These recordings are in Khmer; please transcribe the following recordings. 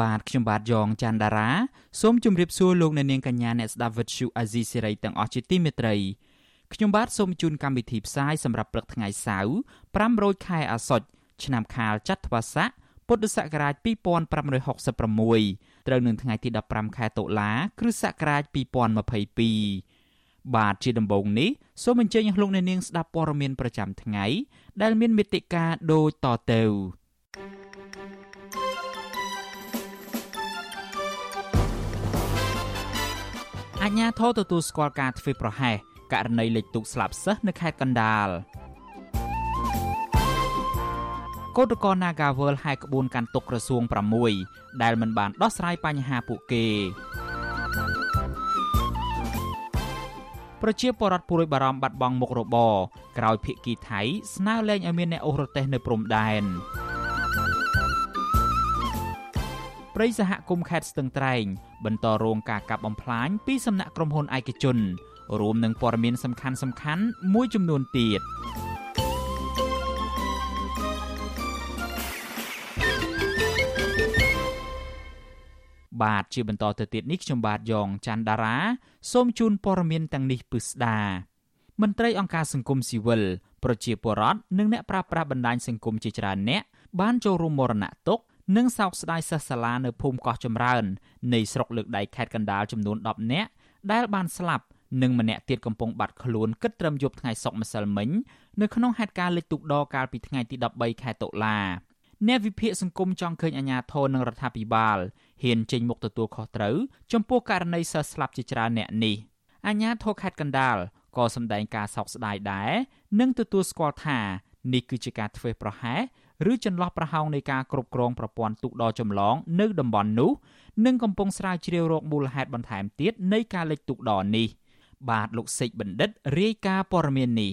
បាទខ្ញុំបាទយ៉ងច័ន្ទដារាសូមជម្រាបសួរលោកអ្នកនាងកញ្ញាអ្នកស្ដាប់ Vuthu Azizi Serai ទាំងអស់ជាទីមេត្រីខ្ញុំបាទសូមជូនកម្មវិធីផ្សាយសម្រាប់ព្រឹកថ្ងៃសៅរ៍500ខែអាសត់ឆ្នាំខាលចត្វាស័កពុទ្ធសករាជ2566ត្រូវនឹងថ្ងៃទី15ខែតុលាគ្រិស្តសករាជ2022បាទជាដំបូងនេះសូមអញ្ជើញលោកអ្នកនាងស្ដាប់ព័ត៌មានប្រចាំថ្ងៃដែលមានមេត្តាដូចតទៅ អញ្ញាធរទទួលស្គាល់ការធ្វើប្រហែសករណីលេចទូកស្លាប់សិស្សនៅខេត្តកណ្ដាលកោតក្រ Nagawal ហែកក្បួនកាន់ទុកក្រសួង6ដែលមិនបានដោះស្រាយបញ្ហាពួកគេប្រជាពលរដ្ឋពួរយបារម្ភបាត់បង់មុខរបរក្រោយភៀកគីថៃស្នើលែងឲ្យមានអ្នកអូសរទេះនៅព្រំដែន ព្រៃសហគមន៍ខេត្តស្ទឹងត្រែង បន្តរងការកាប់បំផ្លាញពីសំណាក់ក្រុមហ៊ុនឯកជន រួមនឹងព័ត៌មានសំខាន់សំខាន់មួយចំនួនទៀតបាទជាបន្តទៅទៀតនេះខ្ញុំបាទយ៉ងច័ន្ទដារាសូមជូនព័ត៌មានទាំងនេះពិស្ដាមន្ត្រីអង្គការសង្គមស៊ីវិលប្រជាពលរដ្ឋនិងអ្នកប្រាស្រ័យបណ្ដាញសង្គមជាច្រើនអ្នកបានចូលរួមមរណទុក្ខ និងសោកស្ដាយសិស្សសាលានៅភូមិកោះចម្រើននៃស្រុកលើកដៃខេត្តកណ្ដាលចំនួន10នាក់ដែលបានស្លាប់និងម្នាក់ទៀតកំពុងបាត់ខ្លួនគិតត្រឹមយប់ថ្ងៃសុក្រម្សិលមិញនៅក្នុងហេតុការណ៍លិចទូកដកាលពីថ្ងៃទី13ខែតុលាអ្នកវិភាគសង្គមចង់ឃើញអាញាធរនិងរដ្ឋាភិបាលហ៊ានចេញមុខទទួលខុសត្រូវចំពោះករណីសិស្សស្លាប់ជាច្រើនអ្នកនេះអាញាធរខេត្តកណ្ដាលក៏សម្ដែងការសោកស្ដាយដែរនិងទទួលស្គាល់ថានេះគឺជាការធ្វើប្រហែស ឬចន្លោះប្រហោងនៃការគ្រប់គ្រងប្រព័ន្ធទូកដ៏ចម្លងនៅតំបន់នោះនិងកំពុងស្រាវជ្រាវរកមូលហេតុបន្ថែមទៀតនៃការលិចទូកដ៏នេះបាទលោកសេកបណ្ឌិតរាយការណ៍ព័ត៌មាននេះ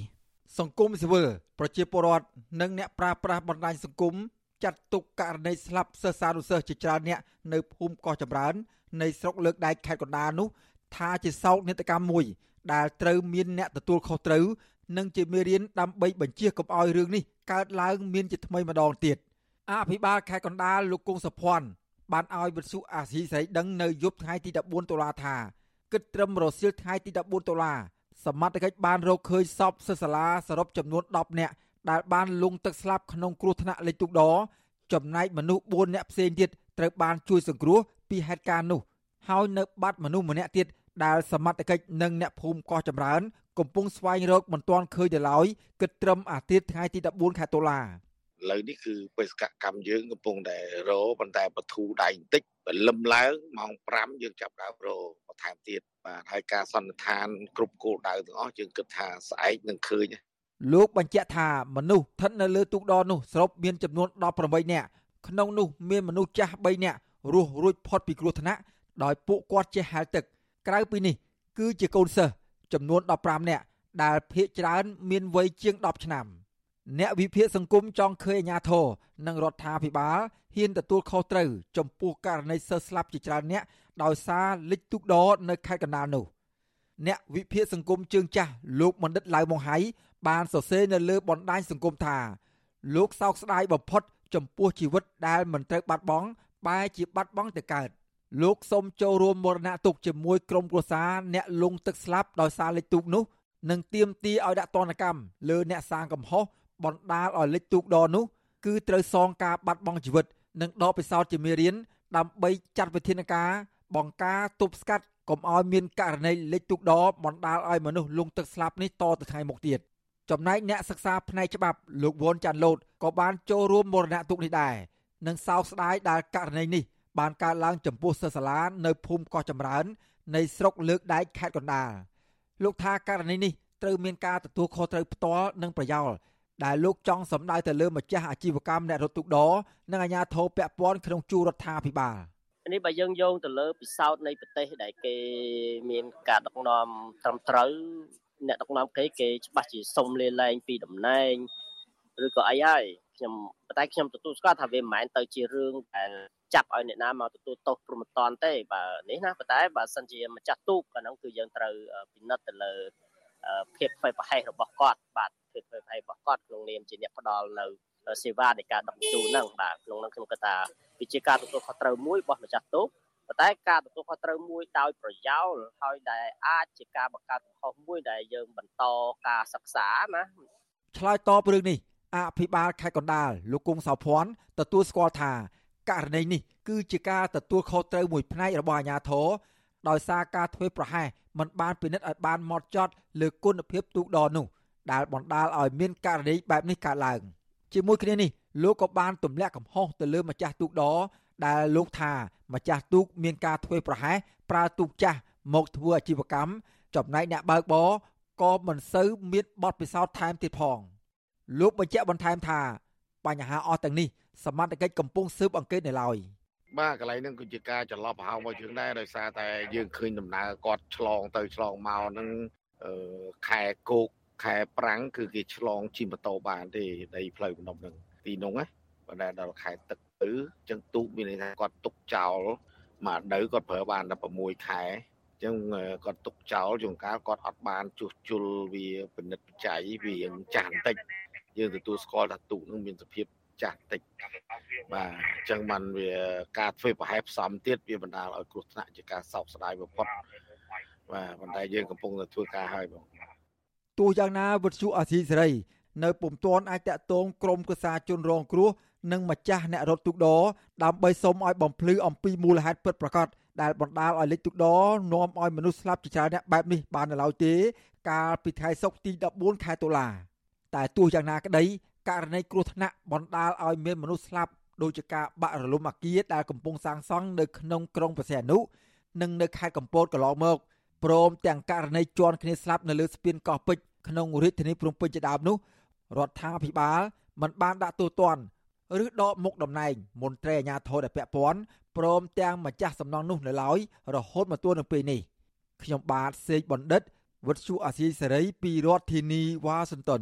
សង្គមស៊ីវិលប្រជាពលរដ្ឋនិងអ្នកប្រាស្រ័យបណ្ដាញសង្គមចាត់ទុកករណីស្លាប់សិស្សានុសិស្សជាច្រើនអ្នកនៅភូមិកោះចម្រើននៃស្រុកលើកដែកខេត្តកណ្ដាលនោះថាជាសោកនាដកម្មមួយដែលត្រូវមានអ្នកទទួលខុសត្រូវនិងជាមេរៀនដើម្បីបញ្ជាកុំឲ្យរឿងនេះ កើតឡើងមានជាថ្មីម្ដងទៀតអភិបាលខេត្តកណ្ដាលលោកគង់សុភ័ណ្ឌបានឲ្យវិទ្យុអាស៊ីសេរីដឹងនៅយប់ថ្ងៃទី14តុលាថាគិតត្រឹមរសៀលថ្ងៃទី14តុលាសមត្ថកិច្ចបានរកឃើញសពសិស្សសាលាសរុបចំនួន10នាក់ដែលបានលង់ទឹកស្លាប់ក្នុងគ្រោះថ្នាក់លេខទូកដចំណែកមនុស្ស4នាក់ផ្សេងទៀតត្រូវបានជួយសង្គ្រោះពីហេតុការណ៍នោះហើយនៅបាត់មនុស្សម្នាក់ទៀត ដែលសមត្ថកិច្ចនិងអ្នកភូមិកោះចម្រើនកំពុងស្វែងរកមិនទាន់ឃើញទៅឡើយគិតត្រឹមអាទិត្យថ្ងៃទី14ខែតុលាឥឡូវនេះគឺបេសកកម្មយើងកំពុងតែរប៉ុន្តែបធូរដៃបន្តិចព្រលឹមឡើងម៉ោង5យើងចាប់ដើមរបន្ថែមទៀតបាទហើយការសន្និដ្ឋានគ្រប់គោលដៅទាំងអស់យើងគិតថាស្អែកនឹងឃើញលោកបញ្ជាក់ថាមនុស្សស្ថិតនៅលើទូកដរនោះសរុបមានចំនួន18នាក់ក្នុងនោះមានមនុស្សចាស់3នាក់រស់រួចផុតពីគ្រោះថ្នាក់ដោយពួកគាត់ចេះហែលទឹក ក្រៅពីនេះ គឺជាកូនសិស្សចំនួន15នាក់ដែលភ ieck ច្រើនមានវ័យជាង10ឆ្នាំអ្នកវិភាគសង្គមចង់ឃើញអាញាធរនិងរដ្ឋាភិបាលហ៊ានទទួលខុសត្រូវចំពោះករណីសិស្សស្លាប់ជាច្រើនអ្នកដោយសារលិចទូកដរនៅខេត្តកណ្ដាលនោះអ្នកវិភាគសង្គមជើងចាស់លោកបណ្ឌិតឡៅម៉ុងហៃបានសរសេរនៅលើបណ្ដាញសង្គមថាលោកសោកស្ដាយបំផុតចំពោះជីវិតដែលមិនត្រូវបាត់បង់បែរជាបាត់បង់ទៅកើត លោកសូមចូលរួមមរណទុកជាមួយក្រុមគ្រួសារអ្នកលងទឹកស្លាប់ដោយសារលេខទូកនោះនិងទាមទារឲ្យដាក់ទណ្ឌកម្មលើអ្នកសាងកំហុសបណ្ដាលឲ្យលេខទូកដនោះគឺត្រូវសងការបាត់បង់ជីវិត និងដកពិសោធន៍ជាមេរៀនដើម្បីចាត់វិធានការបង្ការទប់ស្កាត់កុំឲ្យមានករណីលេខទូកដបណ្ដាលឲ្យមនុស្សលងទឹកស្លាប់នេះតទៅថ្ងៃមុខទៀតចំណែកអ្នកសិក្សាផ្នែកច្បាប់លោកវ៉ុនចាន់ឡូតក៏បានចូលរួមមរណទុកនេះដែរនិងសោកស្ដាយដែលករណីនេះ បានកើតឡើងចំពោះសិស្សសាលានៅភូមិកោះចម្រើននៃស្រុកលើកដែកខេត្តកណ្ដាលលោកថាករណីនេះត្រូវមានការទទួលខុសត្រូវផ្ទាល់និងប្រយោលដែលលោកចង់សម្ដៅទៅលើម្ចាស់អាជីវកម្មអ្នករត់ទុកដនិងអាជ្ញាធរពាក់ព័ន្ធក្នុងជួររដ្ឋាភិបាលនេះបើយើងយោងទៅលើពិសោធន៍នៃប្រទេសដែលគេមានការដឹកនាំត្រឹមត្រូវអ្នកដឹកនាំគេគេច្បាស់ជាសុំលាលែងពីតំណែងឬក៏អីហើយ ខ្ញុំតែខ្ញុំទទួលស្គាល់ថាវាមិនមែនទៅជារឿងដែលចាប់ឲ្យអ្នកណាមកទទួលទោសព្រមតន់ទេបាទនេះណាប៉ុន្តែបើសិនជាម្ចាស់ទូកអាហ្នឹងគឺយើងត្រូវពិនិត្យទៅលើភាពផ្ទៃប្រហែសរបស់គាត់បាទភាពផ្ទៃប្រហែសរបស់គាត់ក្នុងនាមជាអ្នកផ្ដល់នៅសេវានៃការដឹកជញ្ជូនហ្នឹងបាទក្នុងហ្នឹងខ្ញុំគិតថាវាជាការទទួលខុសត្រូវមួយរបស់ម្ចាស់ទូកប៉ុន្តែការទទួលខុសត្រូវមួយដោយប្រយោលហើយដែលអាចជាការបង្កើតកំហុសមួយដែលយើងបន្តការសិក្សាណាឆ្លើយតបរឿងនេះ អភិបាលខេត្តកណ្ដាលលោកគង់សោភ័ណ្ឌទទួលស្គាល់ថាករណីនេះគឺជាការទទួលខុសត្រូវមួយផ្នែករបស់អាជ្ញាធរដោយសារការធ្វើប្រហែសមិនបានពិនិត្យឲ្យបានហ្មត់ចត់លើគុណភាពទូកដរនោះដែលបណ្ដាលឲ្យមានករណីបែបនេះកើតឡើងជាមួយគ្នានេះលោកក៏បានទម្លាក់កំហុសទៅលើម្ចាស់ទូកដរដែលលោកថាម្ចាស់ទូកមានការធ្វើប្រហែសប្រើទូកចាស់មកធ្វើអាជីវកម្មចំណែកអ្នកបើកបរក៏មិនសូវមានបទពិសោធន៍ថែមទៀតផង លោកបញ្ជាក់បន្ថែមថាបញ្ហាអស់ទាំងនេះសមត្ថកិច្ចកំពុងស៊ើបអង្កេតនៅឡើយបាទកន្លែងហ្នឹងគឺជាការច្រឡប់ប្រហោងមកជើងដែរដោយសារតែយើងឃើញដំណើរគាត់ឆ្លងទៅឆ្លងមកហ្នឹងខែគោកខែប្រាំងគឺគេឆ្លងជិះម៉ូតូបានទេដីផ្លូវបំណុំហ្នឹងទីនោះណាបើដល់ខែទឹកទៅចឹងទូកមានន័យថាគាត់ទុកចោលមួយដៅគាត់ប្រើបានតែ6ខែចឹងគាត់ទុកចោលជួនកាលគាត់អត់បានជួសជុលវាពិនិត្យបច្ច័យវាចាស់បន្តិច យើងទទួលស្គាល់ថាទូកនឹងមានសភាពចាស់តិចបាទអញ្ចឹងបានវាការធ្វើប្រហែលផ្សំទៀតវាបណ្ដាលឲ្យគ្រោះថ្នាក់ជាការសោកស្ដាយបំផុតបាទប៉ុន្តែយើងកំពុងតែធ្វើការហើយបងទោះយ៉ាងណាវិទ្យុអាស៊ីសេរី នៅពុំទាន់អាចតាក់ទងក្រុមប្រសាជនរងគ្រោះនិងម្ចាស់អ្នករត់ទូកដរដើម្បីសុំឲ្យបំភ្លឺអំពីមូលហេតុពិតប្រាកដដែលបណ្ដាលឲ្យលេចទូកដរនាំឲ្យមនុស្សស្លាប់ជាច្រើនអ្នកបែបនេះបាននៅឡើយទេ កាលពីថ្ងៃសុក្រទី14ខែតុលា តែទោះយ៉ាងណាក្តីករណីគ្រោះថ្នាក់បណ្ដាលឲ្យមានមនុស្សស្លាប់ដោយជាការបាក់រលំអគារដែលកំពុងសាងសង់នៅក្នុងក្រុងព្រះសីហនុនិងនៅខេត្តកំពតកន្លងមកព្រមទាំងករណីជន់គ្នាស្លាប់នៅលើស្ពានកោះពេជ្រក្នុងរាជធានីភ្នំពេញជាដើមនោះរដ្ឋាភិបាលមិនបានដាក់ទូទាត់ឬដកមុខតំណែងមន្ត្រីអាជ្ញាធរដែលពាក់ព័ន្ធព្រមទាំងម្ចាស់សំណង់នោះនៅឡើយរហូតមកទល់នឹងពេលនេះខ្ញុំបាទសេកបណ្ឌិតវុទ្ធុអាស៊ីសេរីពីរដ្ឋធានីវ៉ាស៊ីនតោន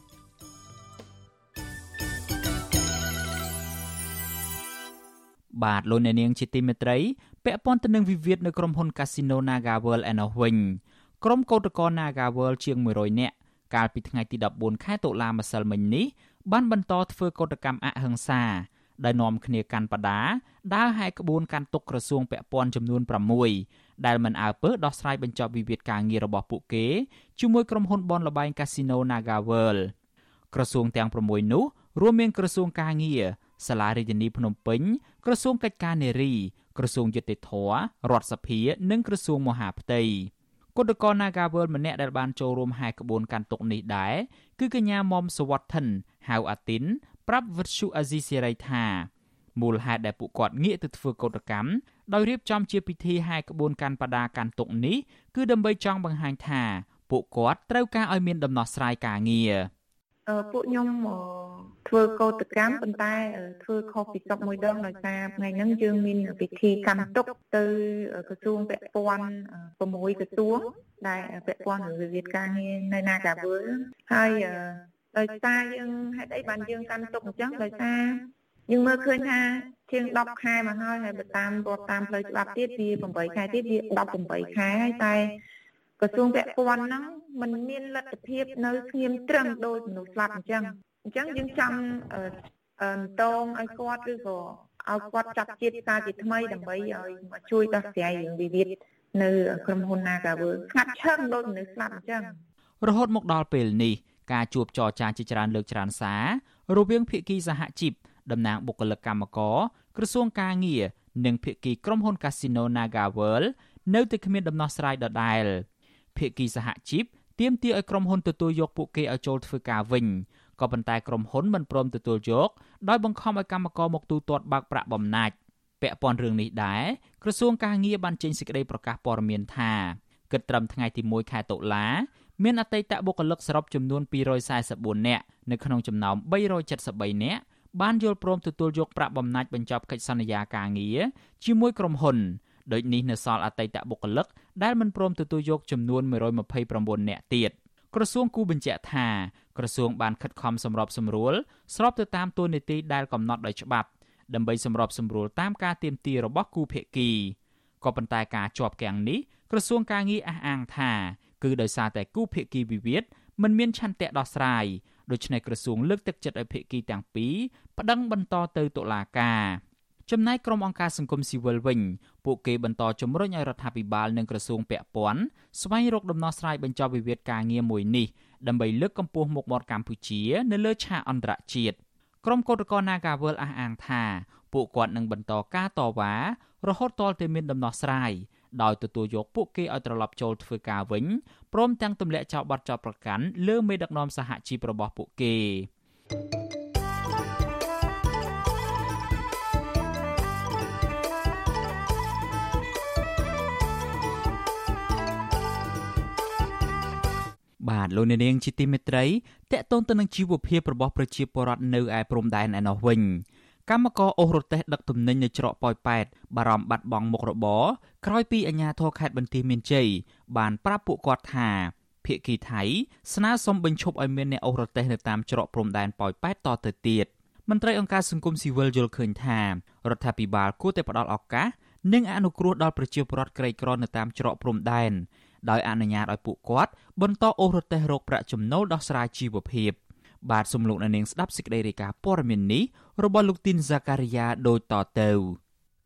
បាទលោកអ្នកនាងជាទីមេត្រីពាក់ព័ន្ធទៅនឹងវិវាទនៅក្រុមហ៊ុន Casino NagaWorld ឯណោះវិញក្រុមកោតក្រ NagaWorld ជាង100នាក់កាលពីថ្ងៃទី14ខែតុលាម្សិលមិញនេះបានបន្តធ្វើកោតកម្មអហិង្សាដែលនាំគ្នាកាន់បដាដើរហែកក្បួនកាន់ទុកក្រសួងពាក់ព័ន្ធចំនួន6ដែលមិនអើពើដោះស្រាយបញ្ចប់វិវាទការងាររបស់ពួកគេជាមួយក្រុមហ៊ុនបនលបែង Casino Naga World ក្រសួងទាំង6នោះរួមមានក្រសួងការងារ សាលារដ្ឋាភិបាលភ្នំពេញក្រសួងកិច្ចការនារីក្រសួងយុតិធធរដ្ឋសភា និងក្រសួងមហាផ្ទៃគុតកោ Nagawal ម្នាក់ដែលបានចូលរួមហែក្បួនកាន់ទុកនេះដែរគឺកញ្ញាមុំសវត្ថិនហៅអាទីនប្រាប់វិទ្យុអាស៊ីសេរីថាមូលហេតុដែលពួកគាត់ងាកទៅធ្វើកោតកម្មដោយរៀបចំជាពិធីហែក្បួនកាន់បដាកាន់ទុកនេះគឺដើម្បីចង់បង្ហាញថាពួកគាត់ត្រូវការឲ្យមានដំណោះស្រាយការងារ ពួកខ្ញុំធ្វើកោតកម្មប៉ុន្តែធ្វើខុសពីស្រុកមួយដងដោយសារថ្ងៃហ្នឹងយើងមានពិធីកាន់ទុកទៅក្រសួងពាក់ព័ន្ធ6ក្រសួងដែលពាក់ព័ន្ធនឹងវិវាទការងារនៅ Nagawal ហើយដោយសារយើងហេតុអីបានយើងកាន់ទុកអញ្ចឹងដោយសារយើងមើលឃើញថាជាង10ខែមកហើយហើយបើតាមរាប់តាមផ្លូវច្បាប់ទៀតវា8ខែទៀតវា18ខែហើយតែ ក្រសួងពាក់ព័ន្ធហ្នឹងมันមានលទ្ធភាពនៅស្ងៀមត្រឹមដោយមនុស្សស្លាប់អញ្ចឹងអញ្ចឹងយើងចង់អឺតងឲ្យគាត់ឬក៏ឲ្យគាត់ចាប់ជាតិសារជាថ្មីដើម្បីឲ្យមកជួយដោះស្រាយរឿងវិវាទនៅក្រុមហ៊ុន Nagawer ស្ងាត់ឈឹងដោយមនុស្សស្លាប់អញ្ចឹងរហូតមកដល់ពេលនេះការជួបចរចាជាច្រើនលើកច្រើនសាររវាងភាគីសហជីពតំណាងបុគ្គលិកកម្មករក្រសួងការងារនិងភាគីក្រុមហ៊ុន Casino NagaWorld នៅតែគ្មានដំណោះស្រាយដដែល ភាគីសហជីពទាមទារឲ្យក្រុមហ៊ុនទទួលយកពួកគេឲ្យចូលធ្វើការវិញក៏ប៉ុន្តែក្រុមហ៊ុនមិនព្រមទទួលយកដោយបង្ខំឲ្យកម្មករមកទូទាត់បើកប្រាក់បំណាច់ពាក់ព័ន្ធរឿងនេះដែរក្រសួងការងារបានចេញសេចក្តីប្រកាសព័ត៌មានថាគិតត្រឹមថ្ងៃទី1ខែតុលាមានអតីតបុគ្គលិកសរុបចំនួន244នាក់នៅក្នុងចំណោម373នាក់បានយល់ព្រមទទួលយកប្រាក់បំណាច់បញ្ចប់កិច្ចសន្យាការងារជាមួយក្រុមហ៊ុន ដូចនេះនៅសល់អតីតបុគ្គលិកដែលមិនព្រមទទួលយកចំនួន129នាក់ទៀតក្រសួងគូបញ្ជាក់ថាក្រសួងបានខិតខំសម្របសម្រួលស្របទៅតាមទូនីតិដែលកំណត់ដោយច្បាប់ដើម្បីសម្របសម្រួលតាមការទាមទាររបស់គូភាគីក៏ប៉ុន្តែការជាប់គាំងនេះក្រសួងការងារអះអាងថាគឺដោយសារតែគូភាគីវិវាទមិនមានឆន្ទៈដោះស្រាយដូច្នេះក្រសួងលើកទឹកចិត្តឲ្យភាគីទាំងពីរប្តឹងបន្តទៅតុលាការ ចំណែកក្រុមអង្គការសង្គមស៊ីវិលវិញពួកគេបន្តជំរុញឲ្យរដ្ឋាភិបាលនិងក្រសួងពាក់ព័ន្ធស្វែងរកដំណោះស្រាយបញ្ចប់វិវាទការងារមួយនេះដើម្បីលើកកម្ពស់មុខមាត់កម្ពុជានៅលើឆាកអន្តរជាតិក្រុមកោតក្រ Nagawal អះអាងថាពួកគាត់នឹងបន្តការតវ៉ារហូតទាល់តែមានដំណោះស្រាយដោយទទួលយកពួកគេឲ្យត្រឡប់ចូលធ្វើការវិញព្រមទាំងទម្លាក់ចោលបទចោទប្រកាន់លើមេដឹកនាំសហជីពរបស់ពួកគេ បាទលោកអ្នកនាងជាទីមេត្រីតកតូនទៅនឹងជីវភាពរបស់ប្រជាពលរដ្ឋនៅឯព្រំដែនឯណោះវិញកម្មករអូសរទេះដឹកទំនិញនៅច្រកប៉ោយប៉ែតបារម្ភបាត់បង់មុខរបរក្រោយពីអាជ្ញាធរខេត្តបន្ទាយមានជ័យបានប្រាប់ពួកគាត់ថាភៀកគីថៃស្នើសុំបញ្ឈប់ឲ្យមានអ្នកអូសរទេះនៅតាមច្រកព្រំដែនប៉ោយប៉ែតតទៅទៀតមន្ត្រីអង្គការសង្គមស៊ីវិលយល់ឃើញថារដ្ឋាភិបាលគួរតែផ្ដល់ឱកាសនិងអនុគ្រោះដល់ប្រជាពលរដ្ឋក្រីក្រនៅតាមច្រកព្រំដែន ដោយអនុញ្ញាតឲ្យពួកគាត់បន្តអូសរទេះរោគប្រាក់ចំណូលដោះស្រាយជីវភាព។បាទសំលោកនាងស្ដាប់សេចក្តីរាយការណ៍ព័ត៌មាននេះរបស់លោកទីនហ្សាការីយ៉ាដូចតទៅ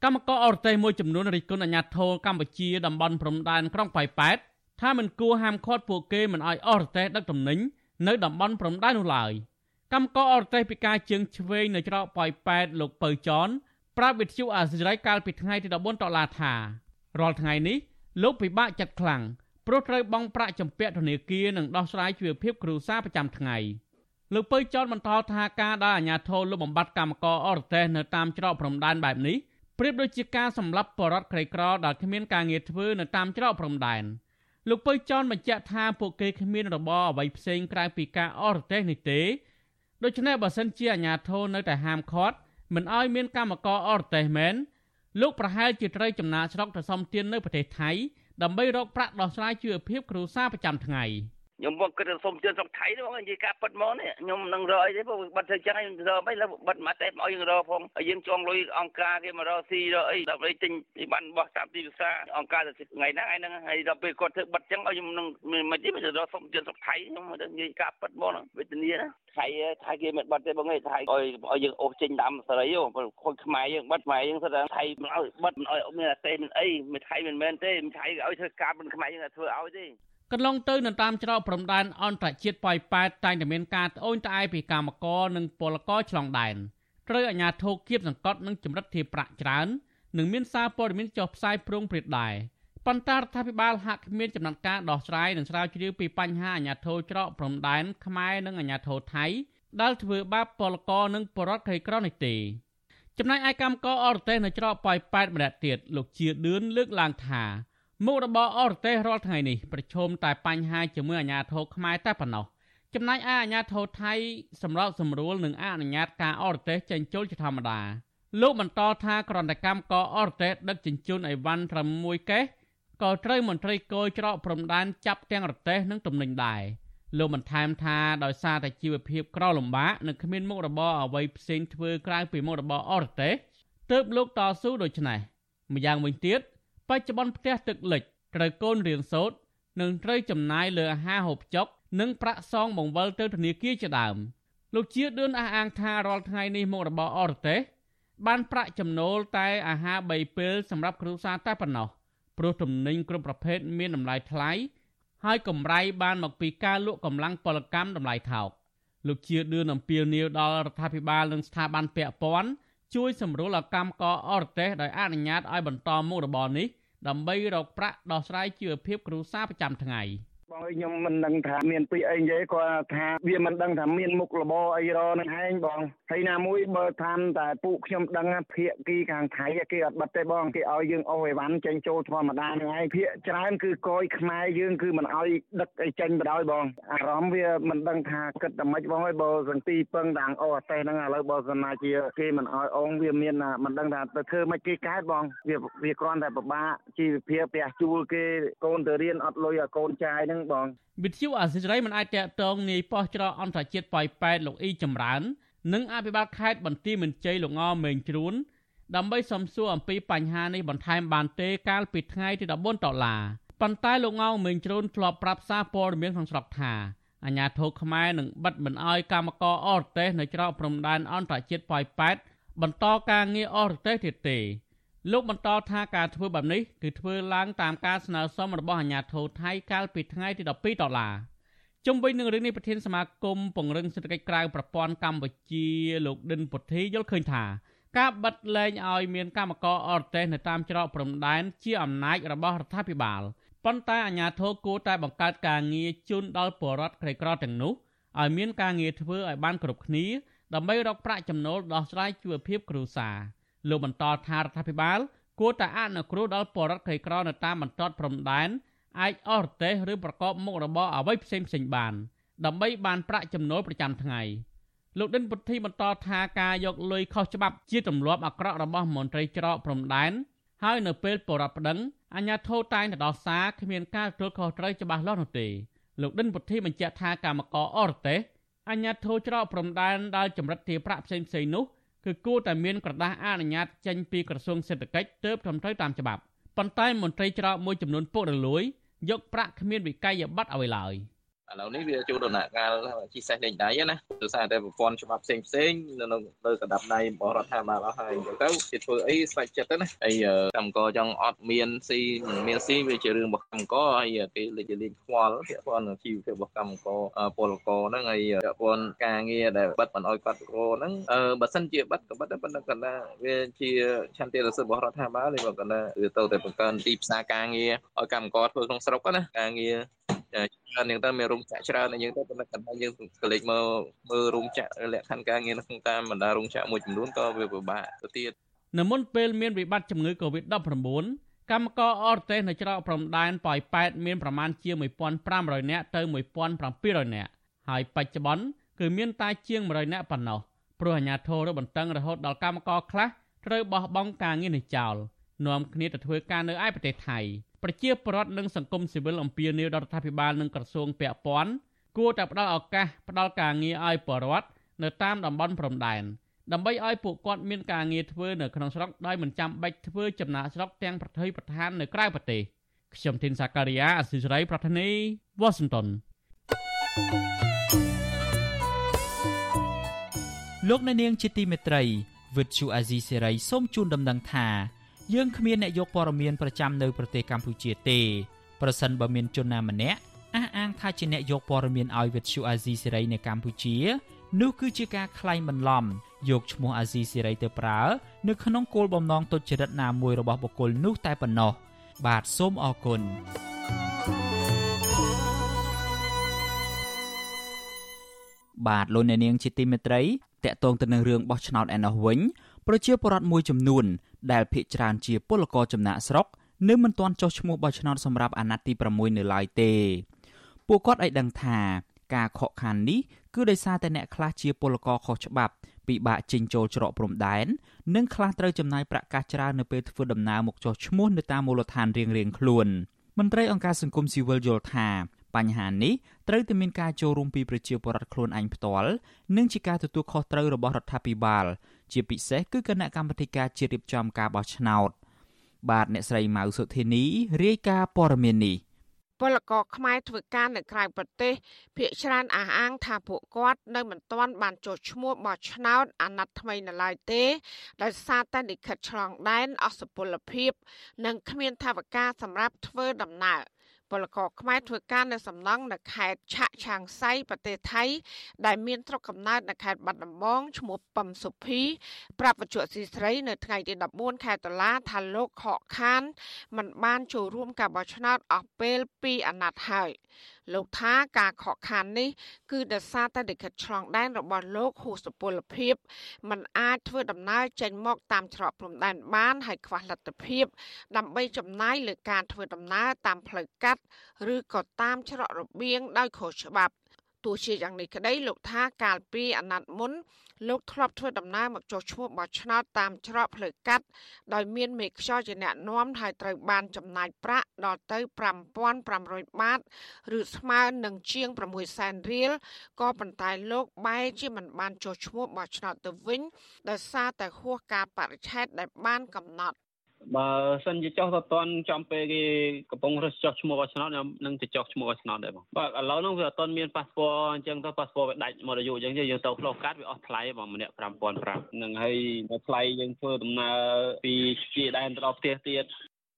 កម្មករអរទេសមួយចំនួនរិះគន់អាញាធរកម្ពុជាតំបន់ព្រំដែនក្រុងប៉ោយប៉ែតថាមិនគួរហាមឃាត់ពួកគេមិនឲ្យអរទេសដឹកទំនិញនៅតំបន់ព្រំដែននោះឡើយកម្មករអរទេសពីការជើងឆ្វេងនៅច្រកប៉ោយប៉ែតលោកពៅចនប្រាប់វិទ្យុអាស៊ីសេរីកាលពីថ្ងៃទី14តុលាថារាល់ថ្ងៃនេះលោកពិបាកចិត្តខ្លាំង ព្រោះត្រូវបង់ប្រាក់ចម្ពាក់ធនាគារនិងដោះស្រាយជីវភាពគ្រួសារប្រចាំថ្ងៃ។លោកពៅចោតបន្តថាការដែលអាជ្ញាធរលុបបំបាត់កម្មករអរទេសនៅតាមច្រកព្រំដែនបែបនេះប្រៀបដូចជាការសម្លាប់បរតក្រីក្រដែលគ្មានការងារធ្វើនៅតាមច្រកព្រំដែនលោកពៅចោតបញ្ជាក់ថាពួកគេគ្មានរបរអ្វីផ្សេងក្រៅពីការអរទេសនេះទេដូច្នេះបើសិនជាអាជ្ញាធរនៅតែហាមឃាត់មិនឲ្យមានកម្មករអរទេសមែនលោកប្រហែលជាត្រូវចំណាកស្រុកទៅសំទាននៅប្រទេសថៃ ដើម្បីរកប្រាក់ដោះស្រាយជីវភាពគ្រួសារប្រចាំថ្ងៃ។ ខ្ញុំមកគិតសុំជឿនស្រុកថៃហ្នឹងនិយាយការប៉ັດមកនេះខ្ញុំនឹងរកអីទេព្រោះបាត់ធ្វើចឹងខ្ញុំរកមិនឡើបាត់មកតែមកយើងរកផងហើយយើងចង់លុយអង្គការគេមករកស៊ីរកអីដើម្បីទិញបានបោះតាមទីផ្សារអង្គការទៅថ្ងៃហ្នឹងឯហ្នឹងហើយដល់ពេលគាត់ធ្វើបាត់ចឹងឲ្យខ្ញុំនឹងមិនទេមិនរកសុំជឿនស្រុកថៃខ្ញុំនិយាយការប៉ັດមកហ្នឹងវេទនាណាថៃថៃគេមិនបាត់ទេបងឯងថៃឲ្យឲ្យយើងអូសចេញតាមសេរីខូចខ្មែរយើងបាត់ខ្មែរយើងស្ទើរថៃមិនឲ្យបាត់មិនឲ្យមានអាសេមិនអីមិនថៃមិនមែនទេមិនថៃឲ្យធ្វើការមិនខ្មែរយើងធ្វើឲ្យទេ កន្លងទៅនៅតាមច្រកព្រំដែនអន្តរជាតិប៉ោយប៉ែតតែងតែមានការត្អូញត្អែពីកម្មករនិងពលករឆ្លងដែនត្រូវអាជ្ញាធរគៀបសង្កត់និងចម្រិតធាប្រាក់ច្រើននិងមានសារព័ត៌មានចុះផ្សាយប្រងព្រាតដែរប៉ុន្តែរដ្ឋាភិបាលហាក់គ្មានចំណាត់ការដោះស្រាយនិងស្រាវជ្រាវពីបញ្ហាអាជ្ញាធរច្រកព្រំដែនខ្មែរនិងអាជ្ញាធរថៃដែលធ្វើបាបពលករនិងបរិវត្តក្រីក្រនេះទេចំណែកឯកម្មករអរទេសនៅច្រកប៉ោយប៉ែតម្នាក់ទៀតលោកជាឌឿនលើកឡើងថា មុខរបរអរទេសរាល់ថ្ងៃនេះប្រឈមតែបញ្ហាជាមួយអាជ្ញាធរខ្មែរតែប៉ុណ្ណោះចំណែកឯអាជ្ញាធរថៃសម្រាប់សម្រួលនិងអនុញ្ញាតការអរទេសចេញចូលជាធម្មតាលោកបន្តថាក្រន្តកម្មកអរទេសដឹកជញ្ជូនអីវ៉ាន់ត្រឹមមួយកេះក៏ត្រូវមន្ត្រីគយច្រកព្រំដែនចាប់ទាំងរទេសនិងទំនិញដែរលោកបានថែមថាដោយសារតែជីវភាពក្រលំបាកនិងគ្មានមុខរបរអ្វីផ្សេងធ្វើក្រៅពីមុខរបរអរទេសទើបលោកតស៊ូដូច្នេះម្យ៉ាងវិញទៀត បច្ចុប្បន្នផ្ទះទឹកលិចត្រូវកូនរៀនសូត្រនិងត្រូវចំណាយលើអាហារហូបចុកនិងប្រាក់សងបង្វិលទៅធនាគារជាដើមលោកជាឌឿនអះអាងថារាល់ថ្ងៃនេះមុខរបរអរទេសបានប្រាក់ចំណូលតែអាហារ3ពេលសម្រាប់គ្រួសារតែប៉ុណ្ណោះព្រោះទំនិញគ្រប់ប្រភេទមានតម្លៃថ្លៃហើយកម្រៃបានមកពីការលក់កម្លាំងពលកម្មតម្លៃថោកលោកជាឌឿនអំពាវនាវដល់រដ្ឋាភិបាលនិងស្ថាប័នពាក់ព័ន្ធ ជួយសម្រួលឲ្យកម្មករអរទេសដោយអនុញ្ញាតឲ្យបន្តមុខរបរនេះដើម្បីរកប្រាក់ដោះស្រាយជីវភាពគ្រួសារប្រចាំថ្ងៃ។បងអើយខ្ញុំមិនដឹងថាមានពីអីនិយាយគាត់ថាវាមិនដឹងថាមានមុខរបរអីរនឹងឯងបងហើយណាមួយបើតាមតែពួកខ្ញុំដឹងភាកគីខាងថៃគេអត់បិទទេបងគេឲ្យយើងអូសអីវ៉ាន់ចេញចូលធម្មតានឹងឯងភាកច្រើនគឺកយខ្មែរយើងគឺមិនឲ្យដឹកអីចេញបដ ாய் បងអារម្មណ៍វាមិនដឹងថាគិតតែម៉េចបងអើយបើសន្ទីពឹងតាំងអូអតេះហ្នឹងឥឡូវបើសិនណាជាគេមិនឲ្យអងវាមានមិនដឹងថាទៅធ្វើម៉េចគេកើតបងវាវាគ្រាន់តែពិបាកជីវភាពផ្ទះជួលគេកូនទៅរៀនអត់លុយឲ្យកូនចាយហ្នឹងបងវិទ្យុអាស៊ីសេរីមិនអាចតកតងនាយប៉ោះច្រកអន្តរជាតិប៉ោយប៉ែតលោកអ៊ីចម្រើន និងអភិបាលខេត្តបន្ទាយមានជ័យលោកងមេងជ្រួនដើម្បីសំសួរអំពីបញ្ហានេះបន្ថែមបានទេកាលពីថ្ងៃទី14ដុល្លារប៉ុន្តែលោកងមេងជ្រួនធ្លាប់ប្រាប់សារព័ត៌មានក្នុងស្រុកថាអាញាធរខ្មែរនឹងបិទមិនអោយកម្មករអរទេសនៅច្រកព្រំដែនអន្តរជាតិប៉ោយប៉ែតបន្តការងារអរទេសទៀតទេលោកបន្តថាការធ្វើបែបនេះគឺធ្វើឡើងតាមការស្នើសុំរបស់អាជ្ញាធរថៃកាលពីថ្ងៃទី12ដុល្លារ ជុំវិញនឹងរឿងនេះប្រធានសមាគមពង្រឹងសេដ្ឋកិច្ចក្រៅប្រព័ន្ធកម្ពុជាលោកដិនពុទ្ធីយល់ឃើញថាការបិទលែងឲ្យមានកម្មករអរទេសនៅតាមច្រកព្រំដែនជាអំណាចរបស់រដ្ឋាភិបាលប៉ុន្តែអាជ្ញាធរគួរតែបង្កើតការងារជូនដល់ពលរដ្ឋក្រីក្រទាំងនោះឲ្យមានការងារធ្វើឲ្យបានគ្រប់គ្នាដើម្បីរកប្រាក់ចំណូលដោះស្រាយជីវភាពគ្រួសារលោកបន្តថារដ្ឋាភិបាលគួរតែអនុគ្រោះដល់ពលរដ្ឋក្រីក្រនៅតាមបន្ទាត់ព្រំដែន អាចអស់រទេសឬប្រកបមុខរបរអ្វីផ្សេងផ្សេងបាន ដើម្បីបានប្រាក់ចំណូលប្រចាំថ្ងៃលោកដិនពុទ្ធីបន្តថាការយកលុយខុសច្បាប់ជាទម្លាប់អាក្រក់របស់មន្ត្រីច្រកព្រំដែនហើយនៅពេលបរដ្ឋប្តឹងអាជ្ញាធរតែងតែដោះសារគ្មានការទទួលខុសត្រូវច្បាស់លាស់នោះទេលោកដិនពុទ្ធីបញ្ជាក់ថាកម្មករអរទេសអាជ្ញាធរច្រកព្រំដែនដែលចម្រិតទារប្រាក់ផ្សេងផ្សេងនោះគឺគួរតែមានក្រដាស់អនុញ្ញាតចេញពីក្រសួងសេដ្ឋកិច្ចទើបត្រឹមត្រូវតាមច្បាប់ប៉ុន្តែមន្ត្រីច្រកមួយចំនួនពុករលួយ យកប្រាក់គ្មានវិក័យប័ត្រអ្វីឡើយ។ ឥឡូវនេះវាចូលដំណាក់កាលជីសេះលេងដៃណាដោយសារតែប្រព័ន្ធច្បាប់ផ្សេងផ្សេងនៅលើកណ្ដាប់ដៃរបស់រដ្ឋាភិបាលអស់ហើយអញ្ចឹងទៅគេធ្វើអីស្វែងចិត្តទៅណាហើយកម្មករចង់អត់មានស៊ីមិនមានស៊ីវាជារឿងរបស់កម្មករហើយគេលេចលេងខ្វល់ពាក់ព័ន្ធនឹងជីវភាពរបស់កម្មករពលករហ្នឹងហើយពាក់ព័ន្ធការងារដែលបិទមិនអោយគាត់ករហ្នឹងអឺបើសិនជាបិទក៏បិទដែរប៉ុន្តែគាត់ថាវាជាឆន្ទៈរសឹករបស់រដ្ឋាភិបាលទេបើគាត់ថាវាទៅតែបង្កើនទីផ្សារការងារឲ្យកម្មករធ្វើក្នុងស្រុកណាការងារ ច្រើនយ៉ាងទៅមានរោងចក្រច្រើនយ៉ាងទៅប៉ុន្តែកណ្ដាលយើងកលេចមើលមើលរោងចក្រលក្ខខណ្ឌការងារក្នុងតាមបណ្ដារោងចក្រមួយចំនួនក៏វាពិបាកទៅទៀតនៅមុនពេលមានវិបត្តិជំងឺ Covid-19 កម្មករអរទេសនៅច្រកព្រំដែនប៉ោយប៉ែតមានប្រមាណជា1500នាក់ទៅ1700នាក់ហើយបច្ចុប្បន្នគឺមានតែជាង100នាក់ប៉ុណ្ណោះព្រោះអាជ្ញាធររបន្តឹងរហូតដល់កម្មករខ្លះត្រូវបោះបង់ការងារនេះចោលនាំគ្នាទៅធ្វើការនៅឯប្រទេសថៃ ប្រជាពលរដ្ឋនិងសង្គមស៊ីវិលអំពាវនាវដល់រដ្ឋាភិបាលនិងក្រសួងពាក់ព័ន្ធគួរតែផ្ដល់ឱកាសផ្ដល់ការងារឲ្យពលរដ្ឋនៅតាមតំបន់ព្រំដែនដើម្បីឲ្យពួកគាត់មានការងារធ្វើនៅក្នុងស្រុកដោយមិនចាំបាច់ធ្វើចំណាកស្រុកទាំងប្រទេសប្រធាននៅក្រៅប្រទេសខ្ញុំធីនសាការីយ៉ាអសិរ័យប្រធានីវ៉ាស៊ីនតោនលោកអ្នកនាងជាទីមេត្រីវិទ្យុអាស៊ីសេរីសូមជូនដំណឹងថា យើងគ្មានអ្នកយកព័ត៌មានប្រចាំនៅប្រទេសកម្ពុជាទេប្រសិនបើមានជនណាម្នាក់អះអាងថាជាអ្នកយកព័ត៌មានឲ្យវិទ្យុអាស៊ីសេរីនៅកម្ពុជានោះគឺជាការក្លែងបន្លំយកឈ្មោះអាស៊ីសេរីទៅប្រើនៅក្នុងគោលបំណងទុច្ចរិតណាមួយរបស់បុគ្គលនោះតែប៉ុណ្ណោះបាទសូមអរគុណបាទលោកអ្នកនាងជាទីមេត្រីតកតងទៅនឹងរឿងបោះឆ្នោតឯណោះវិញ ប្រជាពលរដ្ឋមួយចំនួន ដែលភ ieck ច្រើនជាពលករចំណាក់ស្រុកនៅមិនទាន់ចុះឈ្មោះបោះឆ្នោតសម្រាប់អាណត្តិទី6នៅឡើយទេពួកគាត់ឲ្យដឹងថាការខកខាននេះគឺដោយសារតែអ្នកខ្លះជាពលករខុសច្បាប់ពិបាកចេញចូលច្រកព្រំដែននិងខ្លះត្រូវចំណាយប្រាក់កាសច្រើននៅពេលធ្វើដំណើរមកចុះឈ្មោះនៅតាមមូលដ្ឋានរៀងៗខ្លួនមន្ត្រីអង្គការសង្គមស៊ីវិលយល់ថាបញ្ហានេះត្រូវតែមានការចូលរួមពីប្រជាពលរដ្ឋខ្លួនឯងផ្ទាល់និងជាការទទួលខុសត្រូវរបស់រដ្ឋាភិបាល ជាពិសេសគឺគណៈកម្មាធិការជាតិរៀបចំការបោះឆ្នោតបាទអ្នកស្រីម៉ៅសុធីនីរាយការណ៍ព័ត៌មាននេះពលករខ្មែរធ្វើការនៅក្រៅប្រទេសភាគច្រើនអះអាងថាពួកគាត់នៅមិនទាន់បានចុះឈ្មោះបោះឆ្នោតអាណត្តិថ្មីនៅឡើយទេដោយសារតែលិខិតឆ្លងដែនអសុពលភាព និងគ្មានថវិកាសម្រាប់ធ្វើដំណើរ ពលករខ្មែរធ្វើការនៅសំណង់នៅខេត្តឆាក់ឆាងសៃប្រទេសថៃ ដែលមានស្រុកកំណើតនៅខេត្តបាត់ដំបងឈ្មោះពឹមសុភីប្រាប់វិទ្យុស៊ីស្រីនៅថ្ងៃទី14ខែតុលាថាលោកខកខានមិនបានចូលរួមការបោះឆ្នោតអស់ពេល2អាណត្តិហើយ លោកថាការខកខាននេះគឺដោយសារតែលិខិតឆ្លងដែនរបស់លោកហួសសុពលភាពมันអាចធ្វើដំណើរចេញមកតាមច្រកព្រំដែនបានហើយខ្វះលទ្ធភាព ដើម្បីចំណាយលើការធ្វើដំណើរតាមផ្លូវកាត់ ឬក៏តាមច្រករបៀងដោយខុសច្បាប់ ទោះជាយ៉ាងនេះក្តីលោកថាកាលពីអាណត្តិមុន លោកធ្លាប់ធ្វើដំណើរមកចុះឈ្មោះបោះឆ្នោតតាមច្រកផ្លូវកាត់ដោយមានមេខ្យល់ជាអ្នកនាំហើយត្រូវបានចំណាយប្រាក់ដល់ទៅ5500បាតឬស្មើនឹងជាង6សែនរៀលក៏ប៉ុន្តែលោកបែរជាមិនបានចុះឈ្មោះបោះឆ្នោតទៅវិញដោយសារតែហួសការបរិច្ឆេទដែលបានកំណត់ បើសិនជាចុះទៅតន់ចំពេលគេកំពុងរើសចុះឈ្មោះឲ្យឆ្នោតខ្ញុំនឹងទៅចុះឈ្មោះឲ្យឆ្នោតដែរបងបាទឥឡូវហ្នឹងវាអត់ទាន់មានប៉ាសពតអញ្ចឹងទៅប៉ាសពតវាដាច់មកអាយុអញ្ចឹងយើងទៅផ្លូវកាត់វាអស់ថ្លៃបងម្នាក់5500នឹងហើយថ្លៃយើងធ្វើដំណើរពីជាដែនទៅដល់ផ្ទះទៀត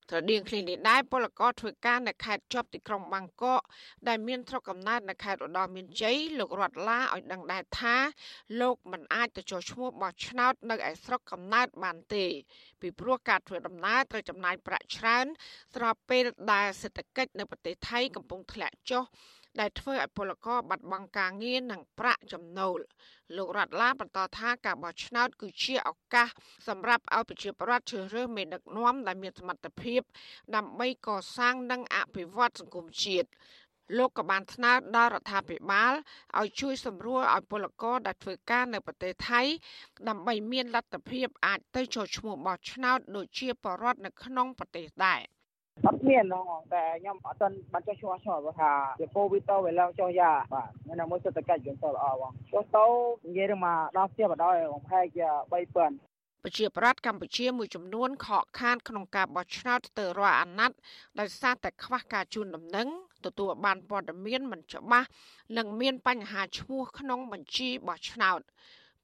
ត្រដៀងគ្នានេះដែរពលករធ្វើការនៅខេត្តជាប់ទីក្រុងបាងកកដែលមានស្រុកកំណើតនៅខេត្តឧត្តរមានជ័យលោករតឡាឲ្យដឹងដែរថាលោកមិនអាចទៅចុះឈ្មោះបោះឆ្នោតនៅឯស្រុកកំណើតបានទេ ពីព្រោះការធ្វើដំណើរត្រូវចំណាយប្រាក់ច្រើនស្របពេលដែលសេដ្ឋកិច្ចនៅប្រទេសថៃកំពុងធ្លាក់ចុះ ដែលធ្វើឲ្យពលករបាត់បង់ការងារនិងប្រាក់ចំណូលលោករដ្ឋឡាបន្តថាការបោះឆ្នោតគឺជាឱកាសសម្រាប់ឲ្យប្រជាពលរដ្ឋជ្រើសរើសមេដឹកនាំដែលមានសមត្ថភាព ដើម្បីកសាងនិងអភិវឌ្ឍសង្គមជាតិលោកក៏បានស្នើដល់រដ្ឋាភិបាលឲ្យជួយសម្រួលឲ្យពលករដែលធ្វើការនៅប្រទេសថៃ ដើម្បីមានលទ្ធភាពអាចទៅចូលឈ្មោះបោះឆ្នោតដូចជាបរដ្ឋនៅក្នុងប្រទេសដែរ អត់មានហ្មងតែខ្ញុំអត់ទាន់បានចុះឈ្មោះឆ្នោតព្រោះថាវាកូវីដទៅវាឡើងចុះយ៉ាបាទនៅមួយសេដ្ឋកិច្ចយើងទៅល្អបងចុះទៅនិយាយទៅមកដល់ផ្ទះបណ្ដោយបងផែក3000ប្រជាប្រដ្ឋកម្ពុជាមួយចំនួនខកខានក្នុងការបោះឆ្នោតទៅរាល់អាណត្តិដោយសារតែខ្វះការជូនដំណឹងទទួលបានព័ត៌មានមិនច្បាស់និងមានបញ្ហាឈ្មោះក្នុងបញ្ជីបោះឆ្នោត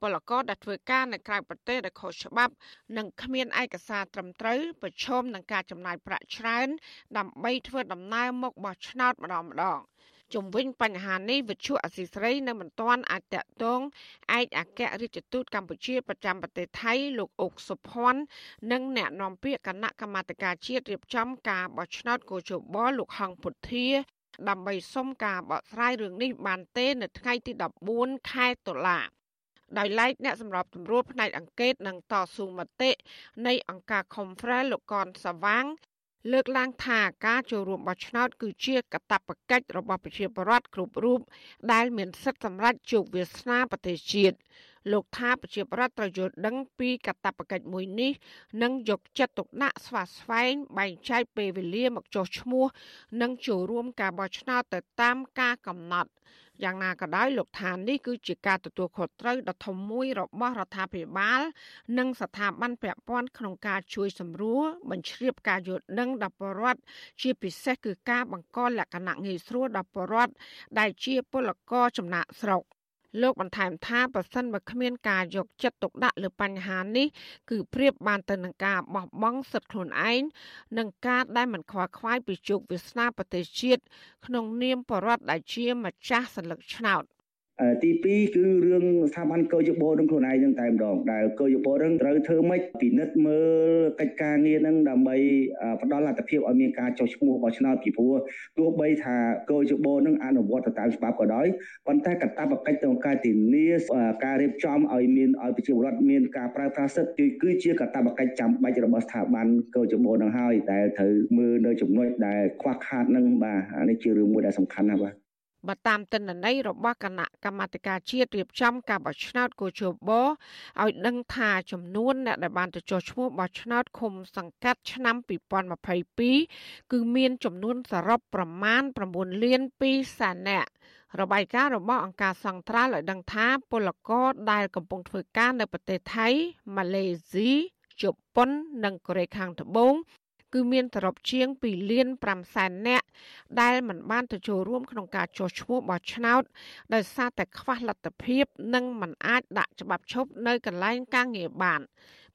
ពលករដែលធ្វើការនៅក្រៅប្រទេសដែលខុសច្បាប់និងគ្មានឯកសារត្រឹមត្រូវប្រឈមនឹងការចំណាយប្រាក់ច្រើនដើម្បីធ្វើដំណើរមកបោះឆ្នោតម្ដងម្ដងជំវិញបញ្ហានេះវិទ្យុអសីស្រីនៅមិនទាន់អាចតកតងឯកអគ្គរដ្ឋទូតកម្ពុជាប្រចាំប្រទេសថៃលោកអុកសុភ័ណ្ឌនិងអ្នកនាំពាក្យគណៈកម្មាធិការជាតិរៀបចំការបោះឆ្នោតកោជបលោកហងពុធាដើម្បីសុំការបកស្រាយរឿងនេះបានទេ នៅថ្ងៃទី14ខែតុលា ដោយឡែកអ្នកសម្របសម្រួលផ្នែកអង្គការនិងតស៊ូមតិនៃអង្គការ Conference លោកកនសាវាងលើកឡើងថាការចូលរួមបោះឆ្នោតគឺជាកាតព្វកិច្ចរបស់ប្រជាពលរដ្ឋគ្រប់រូបដែលមានសិទ្ធិសម្រេចជោគវាសនាប្រទេសជាតិលោកថាប្រជាពលរដ្ឋត្រូវយល់ដឹងពីកាតព្វកិច្ចមួយនេះនិងយកចិត្តទុកដាក់ស្វាស្វែងបែងចែកពេលវេលាមកចុះឈ្មោះ និងចូលរួមការបោះឆ្នោតទៅតាមការកំណត់ យ៉ាងណាក៏ដោយលោកថានេះគឺជាការទទួលខុសត្រូវដ៏ធំមួយរបស់រដ្ឋាភិបាល និងស្ថាប័នពាក់ព័ន្ធក្នុងការជួយសម្រួលបញ្ជ្រាបការយល់ដឹងដល់ប្រជាពលរដ្ឋជាពិសេសគឺការបង្កលក្ខណៈងាយស្រួលដល់ប្រជាពលរដ្ឋដែលជាពលករចំណាក់ស្រុក លោកបន្ថែមថាប្រសិនបើគ្មានការយកចិត្តទុកដាក់លើបញ្ហានេះគឺប្រៀបបានទៅនឹងការបោះបង់សិទ្ធិខ្លួនឯងនិងការដែលមិនខ្វល់ខ្វាយពីជោគវាសនាប្រទេសជាតិក្នុងនាមបរដ្ឋដែលជាម្ចាស់សន្លឹកឆ្នោត ទី2គឺរឿងស្ថាប័នកោយបោនឹងខ្លួនឯងនឹងតែម្ដងដែលកោយបោនឹងត្រូវធ្វើម៉េចពិនិត្យមើលកិច្ចការងារនឹងដើម្បីផ្ដល់លទ្ធភាពឲ្យមានការចុះឈ្មោះបោះឆ្នោតពីព្រោះទោះបីថាកោយបោនឹងអនុវត្តទៅតាមច្បាប់ក៏ដោយប៉ុន្តែកាតព្វកិច្ចក្នុងការធានាការរៀបចំឲ្យមានឲ្យប្រជាពលរដ្ឋមានការប្រើប្រាស់សិទ្ធិគឺជាកាតព្វកិច្ចចាំបាច់របស់ស្ថាប័នកោយបោនឹងហើយដែលត្រូវមើលនៅចំណុចដែលខ្វះខាតនឹងបាទនេះជារឿងមួយដែលសំខាន់ណាស់បាទ បើតាមទិន្នន័យរបស់គណៈកម្មាធិការជាតិរៀបចំការបោះឆ្នោតកោជបឲ្យដឹងថាចំនួនអ្នកដែលបានទៅចុះឈ្មោះបោះឆ្នោតឃុំសង្កាត់ឆ្នាំ2022គឺមានចំនួនសរុបប្រមាណ9លាន2សែននាក់របាយការណ៍របស់អង្គការសង្ត្រាល់ឲ្យដឹងថាពលករដែលកំពុងធ្វើការនៅប្រទេសថៃម៉ាឡេស៊ីជប៉ុននិងកូរ៉េខាងត្បូង គឺមានសរុបជាង2លាន5សែននាក់ដែលមិនបានទៅចូលរួមក្នុងការចុះឈ្មោះបោះឆ្នោតដោយសារតែខ្វះលទ្ធភាព និងមិនអាចដាក់ច្បាប់ឈប់នៅកន្លែងការងារបាន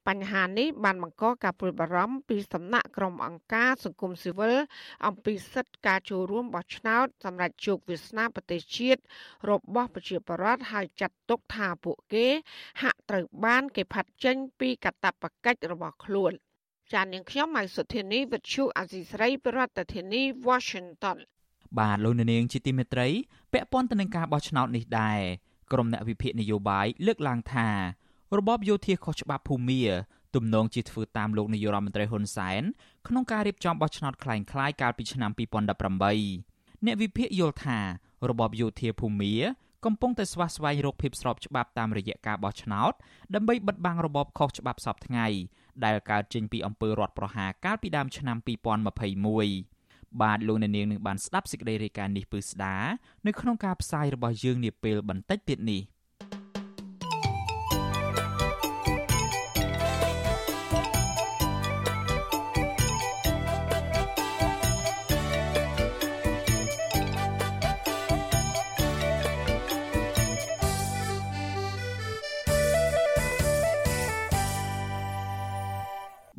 បញ្ហានេះបានបង្កការព្រួយបារម្ភពីសំណាក់ក្រុមអង្គការសង្គមស៊ីវិលអំពីសិទ្ធិការចូលរួមបោះឆ្នោតសម្រាប់ជោគវាសនាប្រទេសជាតិរបស់ប្រជាពលរដ្ឋហើយចាត់ទុកថាពួកគេហាក់ត្រូវបានគេផាត់ចេញពីកាតព្វកិច្ចរបស់ខ្លួន។ ចាននាងខ្ញុំម៉ៃសុធានីវិទ្យុអាស៊ីស្រីប្រធានាធិបតី Washington បាទលោកនាងជាទីមេត្រីពាក់ព័ន្ធទៅនឹងការបោះឆ្នោតនេះដែរក្រុមអ្នកវិភាគនយោបាយលើកឡើងថារបបយោធាខុសច្បាប់ភូមាទំនងជាធ្វើតាមលោកនាយរដ្ឋមន្ត្រីហ៊ុនសែនក្នុងការរៀបចំបោះឆ្នោតคล้ายៗកាលពីឆ្នាំ2018អ្នកវិភាគយល់ថារបបយោធាភូមាកំពុងតែស្វះស្វែងរកភាពស្របច្បាប់តាមរយៈការបោះឆ្នោតដើម្បីបិទបាំងរបបខុសច្បាប់សពថ្ងៃ ដែលកើតចេញពីអំពើរដ្ឋប្រហារកាលពីដើមឆ្នាំ2021បាទលោកអ្នកនាងនឹងបានស្ដាប់សេចក្តីរាយការណ៍នេះពឺស្ដានៅក្នុងការផ្សាយរបស់យើងនាពេលបន្តិចទៀតនេះ។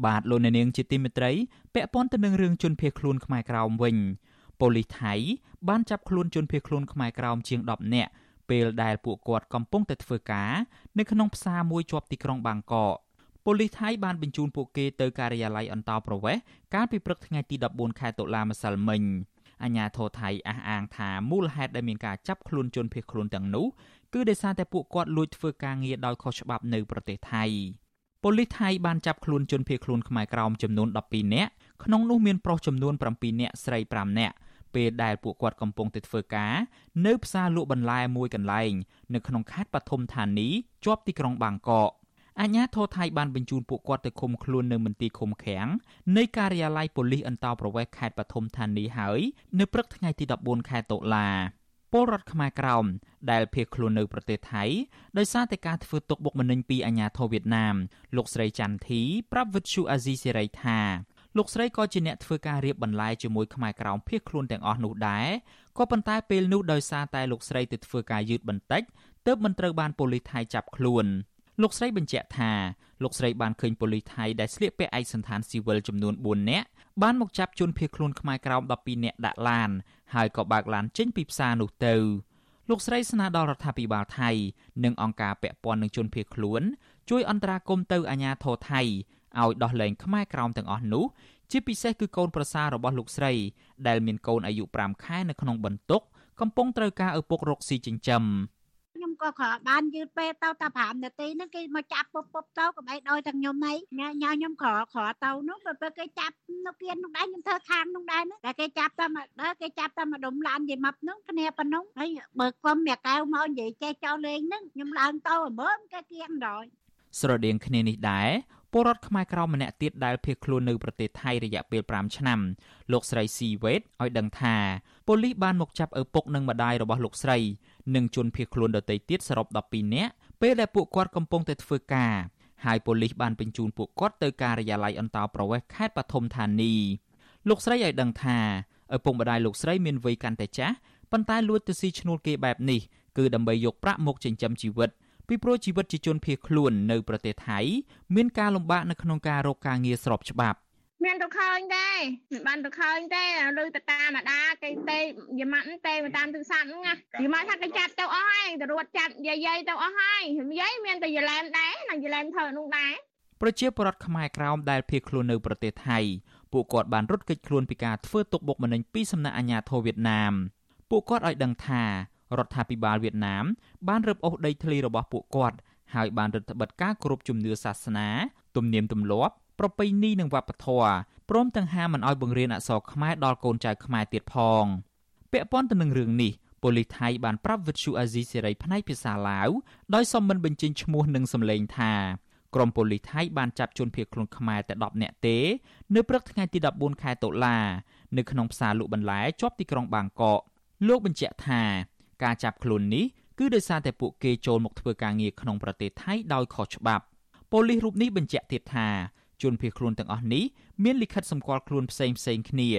បាទលោកអ្នកនាងជាទីមេត្រីពាក់ព័ន្ធទៅនឹងរឿងជនភៀសខ្លួនខ្មែរក្រោមវិញប៉ូលីសថៃបានចាប់ខ្លួនជនភៀសខ្លួនខ្មែរក្រោមជាង10នាក់ពេលដែលពួកគាត់កំពុងតែធ្វើការនៅក្នុងផ្សារមួយជាប់ទីក្រុងបាងកកប៉ូលីសថៃបានបញ្ជូនពួកគេទៅការិយាល័យអន្តោប្រវេសន៍កាលពីព្រឹកថ្ងៃទី14ខែតុលាម្សិលមិញអាញាធរថៃអះអាងថាមូលហេតុដែលមានការចាប់ខ្លួនជនភៀសខ្លួនទាំងនោះគឺដោយសារតែពួកគាត់លួចធ្វើការងារដោយខុសច្បាប់នៅប្រទេសថៃ។ ប៉ូលីសថៃបានចាប់ខ្លួនជនភៀសខ្លួនខ្មែរក្រោមចំនួន12នាក់ក្នុងនោះមានប្រុសចំនួន7នាក់ស្រី5នាក់ពេលដែលពួកគាត់កំពុងតែធ្វើការនៅផ្សារលក់បន្លែមួយកន្លែងនៅក្នុងខេត្តបឋមធានីជាប់ទីក្រុងបាងកកអាជ្ញាធរថៃបានបញ្ជូនពួកគាត់ទៅឃុំខ្លួននៅមន្ទីរឃុំឃាំងនៃការិយាល័យប៉ូលីសអន្តោប្រវេសន៍ខេត្តបឋមធានីហើយនៅព្រឹកថ្ងៃទី14ខែតុលា ពលរដ្ឋខ្មែរក្រោមដែលភៀសខ្លួននៅប្រទេសថៃដោយសារតែការធ្វើទុកបុកម្នេញពីអាញាធរវៀតណាមលោកស្រីច័ន្ទធីប្រាប់វិទ្យុអាស៊ីសេរីថាលោកស្រីក៏ជាអ្នកធ្វើការរៀបបន្លែជាមួយខ្មែរក្រោមភៀសខ្លួនទាំងអស់នោះដែរក៏ប៉ុន្តែពេលនោះដោយសារតែលោកស្រីទៅធ្វើការយឺតបន្តិចទើបមិនត្រូវបានប៉ូលីសថៃចាប់ខ្លួនលោកស្រីបញ្ជាក់ថាលោកស្រីបានឃើញប៉ូលីសថៃដែលស្លៀកពាក់ឯកសណ្ឋានស៊ីវិលចំនួន4នាក់បានមកចាប់ជនភៀសខ្លួនខ្មែរក្រោម12នាក់ដាក់ឡាន ហើយក៏បើកឡានចេញពីផ្សារនោះទៅលោកស្រីស្នើដល់រដ្ឋាភិបាលថៃនិងអង្គការពាក់ព័ន្ធនឹងជនភៀសខ្លួន ជួយអន្តរាគមន៍ទៅអាជ្ញាធរថៃឲ្យដោះលែងខ្មែរក្រោមទាំងអស់នោះជាពិសេសគឺកូនប្រសាររបស់លោកស្រី ដែលមានកូនអាយុ5ខែនៅក្នុងបន្ទុកកំពុងត្រូវការឪពុករកស៊ីចិញ្ចឹម។ខ្ញុំ ក៏គ្រាន់បានយឺតពេលទៅតែ5នាទីហ្នឹងគេមកចាប់ពុបពុបទៅកុំអីដោយទាំងខ្ញុំហ្នឹងញ៉ាញ៉ាខ្ញុំក្រក្រទៅនោះពេលគេចាប់នៅគៀននោះដែរខ្ញុំធ្វើខាងនោះដែរណាតែគេចាប់តែមកដល់គេចាប់តែមកដុំឡាននិយាយមកនោះគ្នាប៉ុណ្ណឹងហើយបើគុំអ្នកកៅមកនិយាយចេះចោលលេងហ្នឹងខ្ញុំឡើងទៅអមើគេគៀងដល់ស្រដៀងគ្នានេះដែរពលរដ្ឋខ្មែរក្រៅម្នាក់ទៀតដែលភៀសខ្លួននៅប្រទេសថៃរយៈពេល5ឆ្នាំលោកស្រីស៊ីវេតឲ្យដឹងថាប៉ូលីសបានមកចាប់ឪពុកនិងម្ដាយរបស់លោកស្រី និងជនភៀសខ្លួនដទៃទៀតសរុប12នាក់ពេលដែលពួកគាត់កំពុងតែធ្វើការហើយប៉ូលីសបានបញ្ជូនពួកគាត់ទៅការិយាល័យអន្តោប្រវេសន៍ខេត្តបឋមធានីលោកស្រីឲ្យដឹងថាឪពុកម្ដាយលោកស្រីមានវ័យកាន់តែចាស់ប៉ុន្តែលួចទៅស៊ីឈ្នួលគេបែបនេះគឺដើម្បីយកប្រាក់មកចិញ្ចឹមជីវិតពីព្រោះជីវិតជាជនភៀសខ្លួននៅប្រទេសថៃមានការលំបាកនៅក្នុងការរកការងារស្របច្បាប់ មានទៅឃើញដែរមិនបានទៅឃើញទេលុយទៅតាមអាដាគេទេយម៉ាត់ទេតាមទូរស័ព្ទហ្នឹងណាយម៉ាត់ថាគេចាប់ទៅអស់ហើយទៅរត់ចាប់យាយយាយទៅអស់ហើយយាយមានតែយឡែនដែរនិងយឡែនធ្វើនោះដែរប្រជាពលរដ្ឋខ្មែរក្រោមដែលភៀសខ្លួននៅប្រទេសថៃពួកគាត់បានរត់គេចខ្លួនពីការធ្វើទុកបុកម្នេញពីសំណាក់អាជ្ញាធរវៀតណាមពួកគាត់ឲ្យដឹងថារដ្ឋាភិបាលវៀតណាមបានរឹបអូសដីធ្លីរបស់ពួកគាត់ហើយបានរដ្ឋបិទការគោរពជំនឿសាសនា ទំនៀមទម្លាប់ ប្រពៃណីនិងវប្បធម៌ព្រមទាំងហាមមិនឲ្យបង្រៀនអក្សរខ្មែរដល់កូនចៅខ្មែរទៀតផងពាក់ព័ន្ធទៅនឹងរឿងនេះប៉ូលីសថៃបានប្រាប់វិទ្យុអាស៊ីសេរីផ្នែកភាសាឡាវដោយសុំមិនបញ្ចេញឈ្មោះនិងសម្លេងថាក្រុមប៉ូលីសថៃបានចាប់ជនភៀសខ្លួនខ្មែរតែ10នាក់ទេនៅព្រឹកថ្ងៃទី14ខែតុលានៅក្នុងផ្សារលក់បន្លែជាប់ទីក្រុងបាងកកលោកបញ្ជាក់ថាការចាប់ខ្លួននេះគឺដោយសារតែពួកគេចូលមកធ្វើការងារក្នុងប្រទេសថៃដោយខុសច្បាប់ប៉ូលីសរូបនេះបញ្ជាក់ទៀតថា ជនភៀសខ្លួនទាំងអស់នេះមានលិខិតសម្គាល់ខ្លួនផ្សេងផ្សេងគ្នា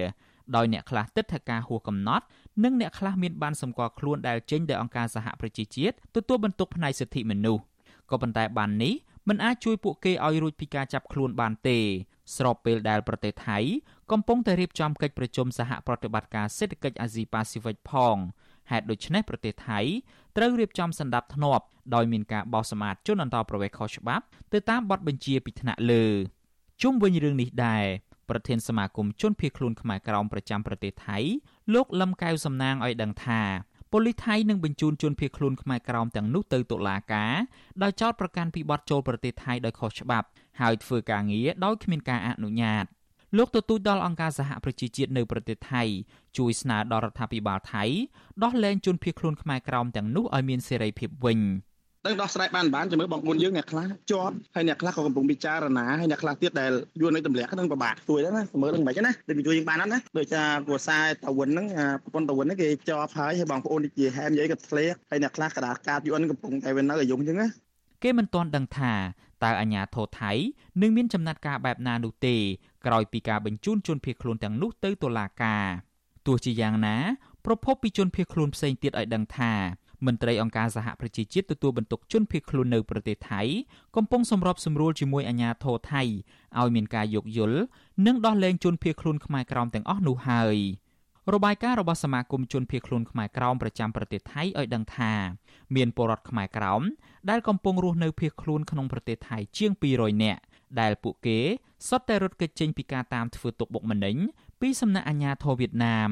ដោយអ្នកខ្លះទិដ្ឋាការហួសកំណត់និងអ្នកខ្លះមានបានសម្គាល់ខ្លួនដែលចេញដោយអង្គការសហប្រជាជាតិទទួលបន្ទុកផ្នែកសិទ្ធិមនុស្សក៏ប៉ុន្តែបាននេះមិនអាចជួយពួកគេឲ្យរួចពីការចាប់ខ្លួនបានទេ ស្របពេលដែលប្រទេសថៃកំពុងតែរៀបចំកិច្ចប្រជុំសហប្រតិបត្តិការសេដ្ឋកិច្ចអាស៊ីប៉ាស៊ីហ្វិកផងហេតុដូច្នេះប្រទេសថៃត្រូវរៀបចំសម្ដាប់ធ្នាប់ដោយមានការបោះសម្អាតជនអន្តោប្រវេសន៍ខុសច្បាប់ទៅតាមបទបញ្ជាពីថ្នាក់លើ ជុំវិញរឿងនេះដែរប្រធានសមាគមជនភៀសខ្លួនខ្មែរក្រោមប្រចាំប្រទេសថៃលោកលឹមកែវសំណាងឲ្យដឹងថាប៉ូលីសថៃនឹងបញ្ជូនជនភៀសខ្លួនខ្មែរក្រោមទាំងនោះទៅតុលាការដោយចោទប្រកាន់ពីបទចូលប្រទេសថៃដោយខុសច្បាប់ហើយធ្វើការងារដោយគ្មានការអនុញ្ញាតលោកទទូចដល់អង្គការសហប្រជាជាតិនៅប្រទេសថៃជួយស្នើដល់រដ្ឋាភិបាលថៃដោះលែងជនភៀសខ្លួនខ្មែរក្រោមទាំងនោះឲ្យមានសេរីភាពវិញ។ នឹងដោះស្រាយបានបានជាមួយបងប្អូនយើងអ្នកខ្លះជាប់ហើយអ្នកខ្លះក៏កំពុងពិចារណាហើយអ្នកខ្លះទៀតដែលយួននៅទម្លាក់ហ្នឹងពិបាកជួយដែរណាមើលនឹងមិនណាដូចជួយយើងបានណាដូចថាគួសាយតាវិនហ្នឹងប្រពន្ធតាវិនហ្នឹងគេជាប់ហើយហើយបងប្អូនដូចជាហែមយាយក៏ធ្លាក់ហើយអ្នកខ្លះកដាកាតយួនកំពុងតែវានៅឲ្យយងអញ្ចឹងណាគេមិនទាន់ដឹងថាតើអាញាធរថៃនឹងមានចំណាត់ការបែបណានោះទេក្រោយពីការបញ្ជូនជនភៀសខ្លួនទាំងនោះទៅតុលាការទោះជាយ៉ាងណាប្រពន្ធពីជនភៀសខ្លួនផ្សេងទៀតឲ្យដឹងថា មន្ត្រីអង្គការសហប្រជាជាតិទទួលបន្ទុកជនភៀសខ្លួននៅប្រទេសថៃកំពុងសម្របសម្រួលជាមួយអាជ្ញាធរថៃឲ្យមានការយោគយល់និងដោះលែងជនភៀសខ្លួនខ្មែរក្រោមទាំងអស់នោះហើយរបាយការណ៍របស់សមាគមជនភៀសខ្លួនខ្មែរក្រោមប្រចាំប្រទេសថៃឲ្យដឹងថាមានពលរដ្ឋខ្មែរក្រោមដែលកំពុងរស់នៅភៀសខ្លួនក្នុងប្រទេសថៃជាង200នាក់ដែលពួកគេសុទ្ធតែរត់គេចចេញពីការតាមធ្វើទុកបុកម្នេញពីសំណាក់អាជ្ញាធរវៀតណាម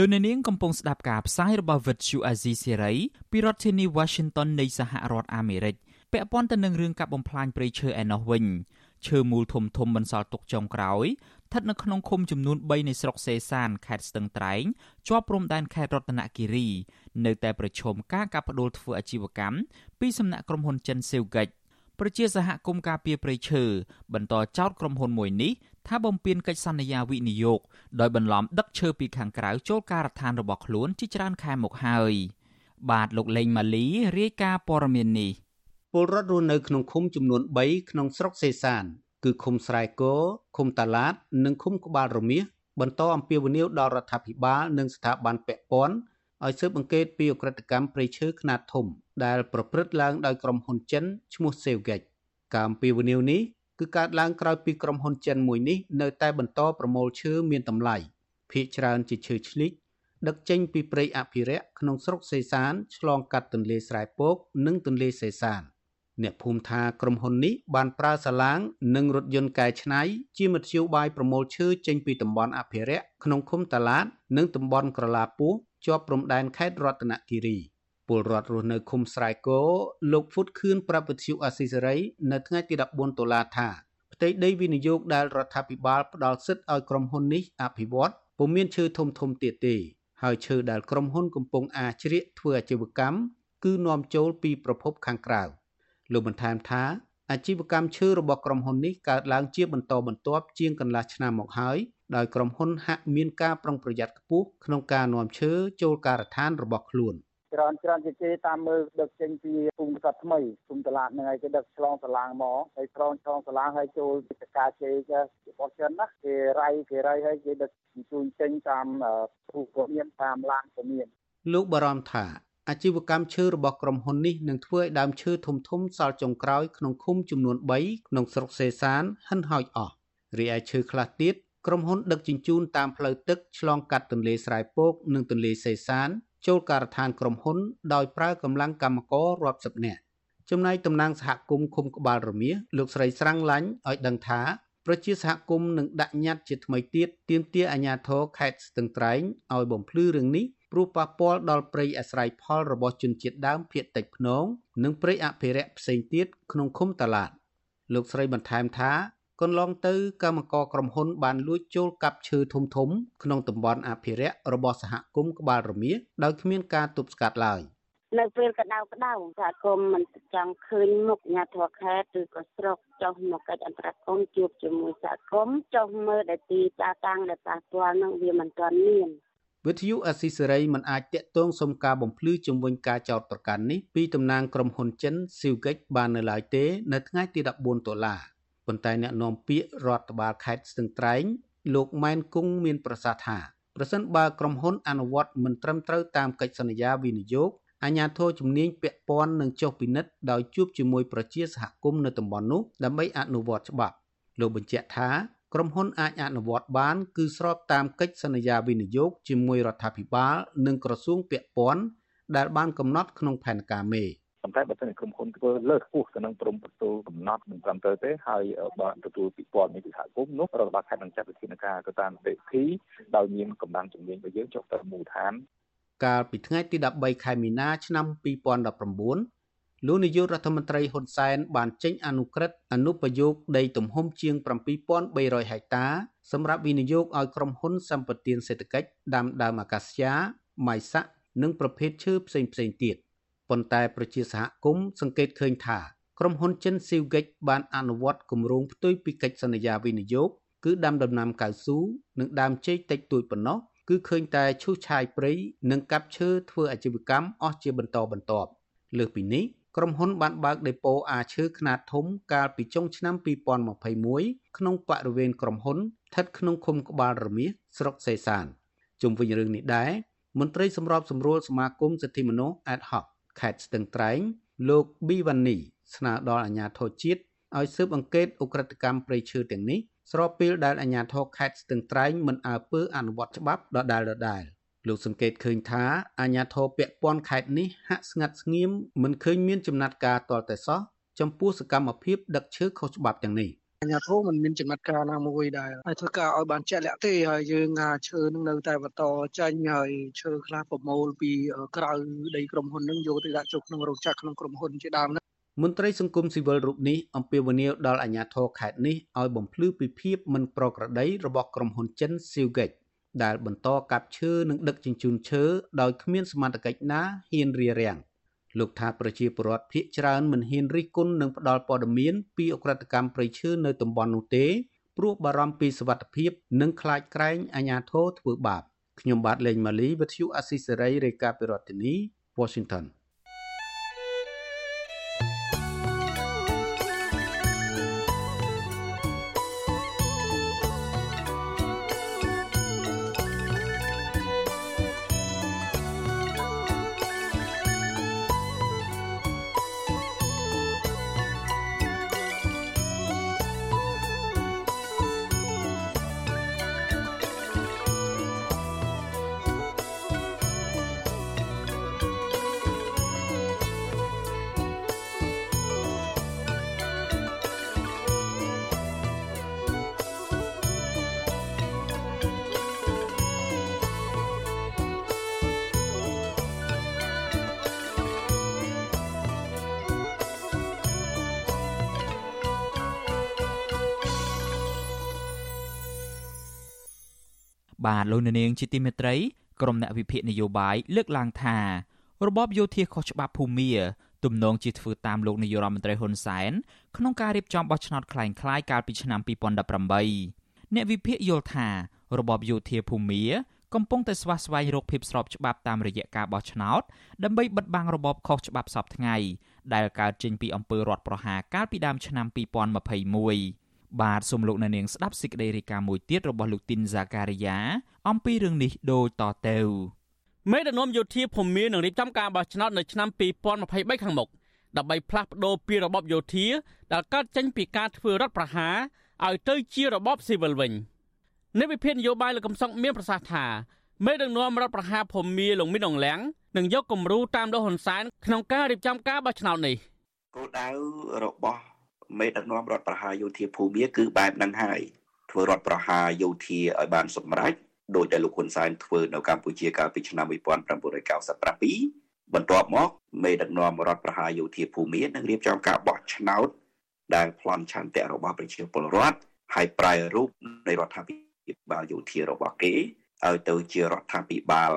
លោកអ្នកនាងកំពុងស្ដាប់ការផ្សាយរបស់ Vuthu Azizi Serai ពីរដ្ឋធានី Washington នៃសហរដ្ឋអាមេរិកពាក់ព័ន្ធទៅនឹងរឿងកាប់បំផ្លាញព្រៃឈើឯណោះវិញឈើមូលធំធំបន្សល់ទុកចុងក្រោយស្ថិតនៅក្នុងឃុំចំនួន3នៃស្រុកសេសានខេត្តស្ទឹងត្រែងជាប់ព្រំដែនខេត្តរតនគិរី នៅតែប្រឈមការកាប់ផ្ដួលធ្វើអាជីវកម្មពីសំណាក់ក្រុមហ៊ុនចិនសេវហ្គិចប្រជាសហគមន៍ការពារព្រៃឈើបន្តចោទក្រុមហ៊ុនមួយនេះ ថាបំពេញកិច្ចសន្យាវិនិយោគដោយបន្លំដឹកឈើពីខាងក្រៅចូលការដ្ឋានរបស់ខ្លួនជាច្រើនខែមកហើយបាទលោកលេងម៉ាលីរាយការណ៍ព័ត៌មាននេះពលរដ្ឋរស់នៅក្នុងឃុំចំនួន3ក្នុងស្រុកសេសាន គឺឃុំស្រែគរឃុំតាឡាត និងឃុំក្បាលរមៀសបន្តអំពាវនាវដល់រដ្ឋាភិបាលនិងស្ថាប័នពាក់ព័ន្ធឲ្យស៊ើបអង្កេតពីអក្រិតកម្មព្រៃឈើខ្នាតធំដែលប្រព្រឹត្តឡើងដោយក្រុមហ៊ុនចិនឈ្មោះ Sevgate ការអំពាវនាវនេះ គឺកើតឡើងក្រោយពីក្រុមហ៊ុនចិនមួយនេះនៅតែបន្តប្រមូលឈើមានតម្លៃភាគច្រើនជាឈើឆ្លិចដឹកចេញពីព្រៃអភិរក្សក្នុងស្រុកសេសានឆ្លងកាត់ទន្លេស្រែពក និងទន្លេសេសាន អ្នកភូមិថាក្រុមហ៊ុននេះបានប្រើសាឡាង និងរថយន្តកែច្នៃជាមធ្យោបាយប្រមូលឈើចេញពីតំបន់អភិរក្សក្នុងឃុំតាឡាត និងតំបន់ក្រឡាពោះជាប់ព្រំដែនខេត្តរតនគិរី ពលរដ្ឋរស់នៅឃុំស្រែគោលោកហ្វុតខឿនប្រាប់វិទ្យុអាស៊ីសេរីនៅថ្ងៃទី14តុលាថាផ្ទៃដីវិនិយោគដែលរដ្ឋាភិបាលផ្ដល់សិទ្ធិឲ្យក្រុមហ៊ុននេះអភិវឌ្ឍពុំមានឈើធំធំទៀតទេហើយឈើដែលក្រុមហ៊ុនកំពុងអាជ្រៀកធ្វើអាជីវកម្មគឺនាំចូលពីប្រភពខាងក្រៅ។លោកបន្ថែមថាអាជីវកម្មឈើរបស់ក្រុមហ៊ុននេះកើតឡើងជាបន្តបន្ទាប់ជាងកន្លះឆ្នាំមកហើយដោយក្រុមហ៊ុនហាក់មានការប្រុងប្រយ័ត្នខ្ពស់ក្នុងការនាំឈើចូលការដ្ឋានរបស់ខ្លួន ច្រើនច្រើនជាគេតាមមើលដឹកចេញពីភូមិសាស្ត្រថ្មីភូមិតឡាតហ្នឹងហើយគេដឹកឆ្លងសាឡាងមកហើយឆ្លងឆ្លងសាឡាងហើយចូលពីតកាជេគេរបស់ចិនណាគេរៃគេរៃហើយគេដឹកជញ្ជូនចេញតាមភូមិក៏មានតាមឡានក៏មានលោកបារម្ភថាអាជីវកម្មឈើរបស់ក្រុមហ៊ុននេះនឹងធ្វើឲ្យដើមឈើធំធំសល់ចុងក្រោយក្នុងឃុំចំនួន3ក្នុងស្រុកសេសានហិនហោចអស់រីឯឈើខ្លះទៀតក្រុមហ៊ុនដឹកជញ្ជូនតាមផ្លូវទឹកឆ្លងកាត់ទន្លេស្រែពក និងទន្លេសេសាន ចូលការដ្ឋានក្រុមហ៊ុន ដោយប្រើកម្លាំងកម្មកររាប់សិបនាក់ចំណែកតំណាងសហគមន៍ឃុំក្បាលរមៀសលោកស្រីស្រាំងឡាញ់ឲ្យដឹងថាប្រជាសហគមន៍នឹងដាក់ញត្តិជាថ្មីទៀតទាមទារអាជ្ញាធរខេត្តស្ទឹងត្រែងឲ្យបំភ្លឺរឿងនេះព្រោះប៉ះពាល់ដល់ព្រៃអាស្រ័យផលរបស់ជនជាតិដើមភាគតិចភ្នង និងព្រៃអភិរក្សផ្សេងទៀតក្នុងឃុំតាឡាតលោកស្រីបន្ថែមថា កន្លងទៅកម្មករក្រុមហ៊ុនបានលួចចូលកាប់ឈើធំធំក្នុងតំបន់អភិរក្សរបស់សហគមន៍ក្បាលរមៀដោយគ្មានការទប់ស្កាត់ឡើយនៅពេលកដៅកដៅសហគមន៍មិនចង់ឃើញមុខញាធរខេត្តឬក៏ស្រុកចុះមកកិច្ចអន្តរកម្មជួបជាមួយសហគមន៍ចុះមើលដែលទីតាតាំងដែលប៉ះពាល់នឹងវាមិនទាន់មានវិទ្យុអស៊ីសេរីមិនអាចតាក់ទងសុំការបំភ្លឺជំវិញការចោទប្រកាន់នេះពីតំណាងក្រុមហ៊ុនចិនស៊ីវហ្គិចបាននៅឡើយទេ នៅថ្ងៃទី14តុលា ប៉ុន្តែអ្នកនាំពាក្យរដ្ឋបាលខេត្តស្ទឹងត្រែងលោកម៉ែនគង់មានប្រសាសន៍ថាប្រសិនបើក្រុមហ៊ុនអនុវត្តមិនត្រឹមត្រូវតាមកិច្ចសន្យាវិនិយោគអាជ្ញាធរជំនាញពាក់ព័ន្ធនឹងចុះពិនិត្យដោយជួបជាមួយប្រជាសហគមន៍នៅតំបន់នោះដើម្បីអនុវត្តច្បាប់លោកបញ្ជាក់ថាក្រុមហ៊ុនអាចអនុវត្តបាន គឺស្របតាមកិច្ចសន្យាវិនិយោគជាមួយរដ្ឋាភិបាល និងក្រសួងពាក់ព័ន្ធដែលបានកំណត់ក្នុងផែនការមេ ប៉ុន្តែបើសិនជាក្រុមហ៊ុនធ្វើលើសខ្ពស់ទៅនឹងព្រំប្រទូកំណត់មិនត្រឹមត្រូវទេហើយបើទទួលពីព័ត៌មានពីសហគមន៍នោះរដ្ឋបាលខេត្តនឹងចាត់វិធានការទៅតាមវិធីដោយមានកម្លាំងជំនាញរបស់យើងចុះទៅមូលដ្ឋានកាលពីថ្ងៃទី13ខែមីនាឆ្នាំ2019លោកនាយករដ្ឋមន្ត្រីហ៊ុនសែនបានចេញអនុក្រឹត្យអនុប្រយោគដីទំហំជាង7300ហិកតាសម្រាប់វិនិយោគឲ្យក្រុមហ៊ុនសម្បត្តិសេដ្ឋកិច្ចដាំដើមអាកាសយ៉ាម៉ៃសាក់និងប្រភេទឈើផ្សេងៗទៀត ប៉ុន្តែប្រជាសហគមន៍សង្កេតឃើញថាក្រុមហ៊ុនចិនស៊ីវហ្គិចបានអនុវត្តគម្រោងផ្ទុយពីកិច្ចសន្យាវិនិយោគគឺដាំដំណាំកៅស៊ូនិងដើមចេកតិចតួចប៉ុណ្ណោះគឺឃើញតែឈូសឆាយព្រៃនិងកាប់ឈើធ្វើអាជីវកម្មអស់ជាបន្តបន្ទាប់លើសពីនេះក្រុមហ៊ុនបានបើកដេប៉ូអាឈើខ្នាតធំកាលពីចុងឆ្នាំ2021ក្នុងបរិវេណក្រុមហ៊ុនស្ថិតក្នុងឃុំក្បាលរមៀសស្រុកសេសានជុំវិញរឿងនេះដែរមន្ត្រីសម្របសម្រួលសមាគមសិទ្ធិមនុស្ស ad hoc ខេត្តស្ទឹងត្រែង លោកប៊ីវ៉ានីស្នើដល់អាជ្ញាធរជាតិឲ្យស៊ើបអង្កេតអ ுக ្រិតកម្មព្រៃឈើទាំងនេះស្របពេលដែលអាជ្ញាធរខេត្តស្ទឹងត្រែងមិនអើពើអនុវត្តច្បាប់ដដែលដដែលលោកសង្កេតឃើញថាអាជ្ញាធរពាក់ព័ន្ធខេត្តនេះហាក់ស្ងាត់ស្ងៀមមិនឃើញមានចំណាត់ការទាល់តែសោះចំពោះសកម្មភាពដឹកឈើខុសច្បាប់ទាំងនេះ អាញាធមមិនមានចំណាត់ការណាមួយដែរហើយធ្វើការឲ្យបានជាក់លាក់ទេហើយយើងឈើនឹងនៅតែបន្តចាញ់ហើយឈើខ្លះប្រមូលពីក្រៅដីក្រុមហ៊ុននឹងយកទៅដាក់ចុះក្នុងរោងចក្រក្នុងក្រុមហ៊ុនជាដើមមន្ត្រីសង្គមស៊ីវិលរូបនេះអំពាវនាវដល់អាជ្ញាធរខេត្តនេះឲ្យបំភ្លឺពីភាពមិនប្រក្រតីរបស់ក្រុមហ៊ុនចិន Silgate ដែលបន្តកាប់ឈើនិងដឹកជញ្ជូនឈើដោយគ្មានសមត្ថកិច្ចណាហ៊ានរារាំង លោកថាប្រជាពលរដ្ឋភៀកច្រើនមិនហ៊ានរិះគន់និងផ្ដល់ព័ត៌មានពីអ ுக ្រិតកម្មព្រៃឈើនៅតំបន់នោះទេព្រោះបារម្ភពីសវត្ថិភាពនិងខ្លាចក្រែងអាជ្ញាធរធ្វើបាបខ្ញុំបាទលេងម៉ាលីវិទ្យុអស៊ីសេរីរាយការណ៍ពីរដ្ឋធានី Washington បាទលោកនាងជាទីមេត្រីក្រុមអ្នកវិភាគនយោបាយលើកឡើងថារបបយោធាខុសច្បាប់ភូមា ទំនងជាធ្វើតាមលោកនាយរដ្ឋមន្ត្រីហ៊ុនសែនក្នុងការរៀបចំបោះឆ្នោតคล้ายៗកាលពីឆ្នាំ2018អ្នកវិភាគយល់ថារបបយោធាភូមាកំពុងតែស្វះស្វែងរកភាពស្របច្បាប់តាមរយៈការបោះឆ្នោតដើម្បីបិទបាំងរបបខុសច្បាប់សពថ្ងៃដែលកើតចេញពីអំពើរដ្ឋប្រហារកាលពីដើមឆ្នាំ2021 បាទសូមលោកអ្នកនាងស្ដាប់សេចក្តីរាយការណ៍មួយទៀតរបស់លោកទីនហ្សាការីយ៉ាអំពីរឿងនេះដូចតទៅមេដឹកនាំយោធាភូមិមាននឹងរៀបចំការបោះឆ្នោតនៅឆ្នាំ2023ខាងមុខដើម្បីផ្លាស់ប្ដូរពីរបបយោធាដែលកើតចេញពីការធ្វើរដ្ឋប្រហារឲ្យទៅជារបបស៊ីវិលវិញនៃវិភាគនយោបាយលោកកំសុកមានប្រសាសន៍ថាមេដឹកនាំរដ្ឋប្រហារភូមិលោកមីនអងលៀងនឹងយកគំរូតាមលោកហ៊ុនសែនក្នុងការរៀបចំការបោះឆ្នោតនេះគោលដៅរបស់ មេដឹកនាំរដ្ឋប្រហារយោធាភូមិគឺបែបហ្នឹងហើយធ្វើរដ្ឋប្រហារយោធាឲ្យបានសម្រេចដោយដែលលោកហ៊ុនសែនធ្វើនៅកម្ពុជាកាលពីឆ្នាំ1997បន្ទាប់មកមេដឹកនាំរដ្ឋប្រហារយោធាភូមិនឹងរៀបចំការបោះឆ្នោតដែលប្លន់ឆន្ទៈរបស់ប្រជាពលរដ្ឋហើយប្រែរូបនៃរដ្ឋាភិបាលយោធារបស់គេឲ្យទៅជារដ្ឋាភិបាល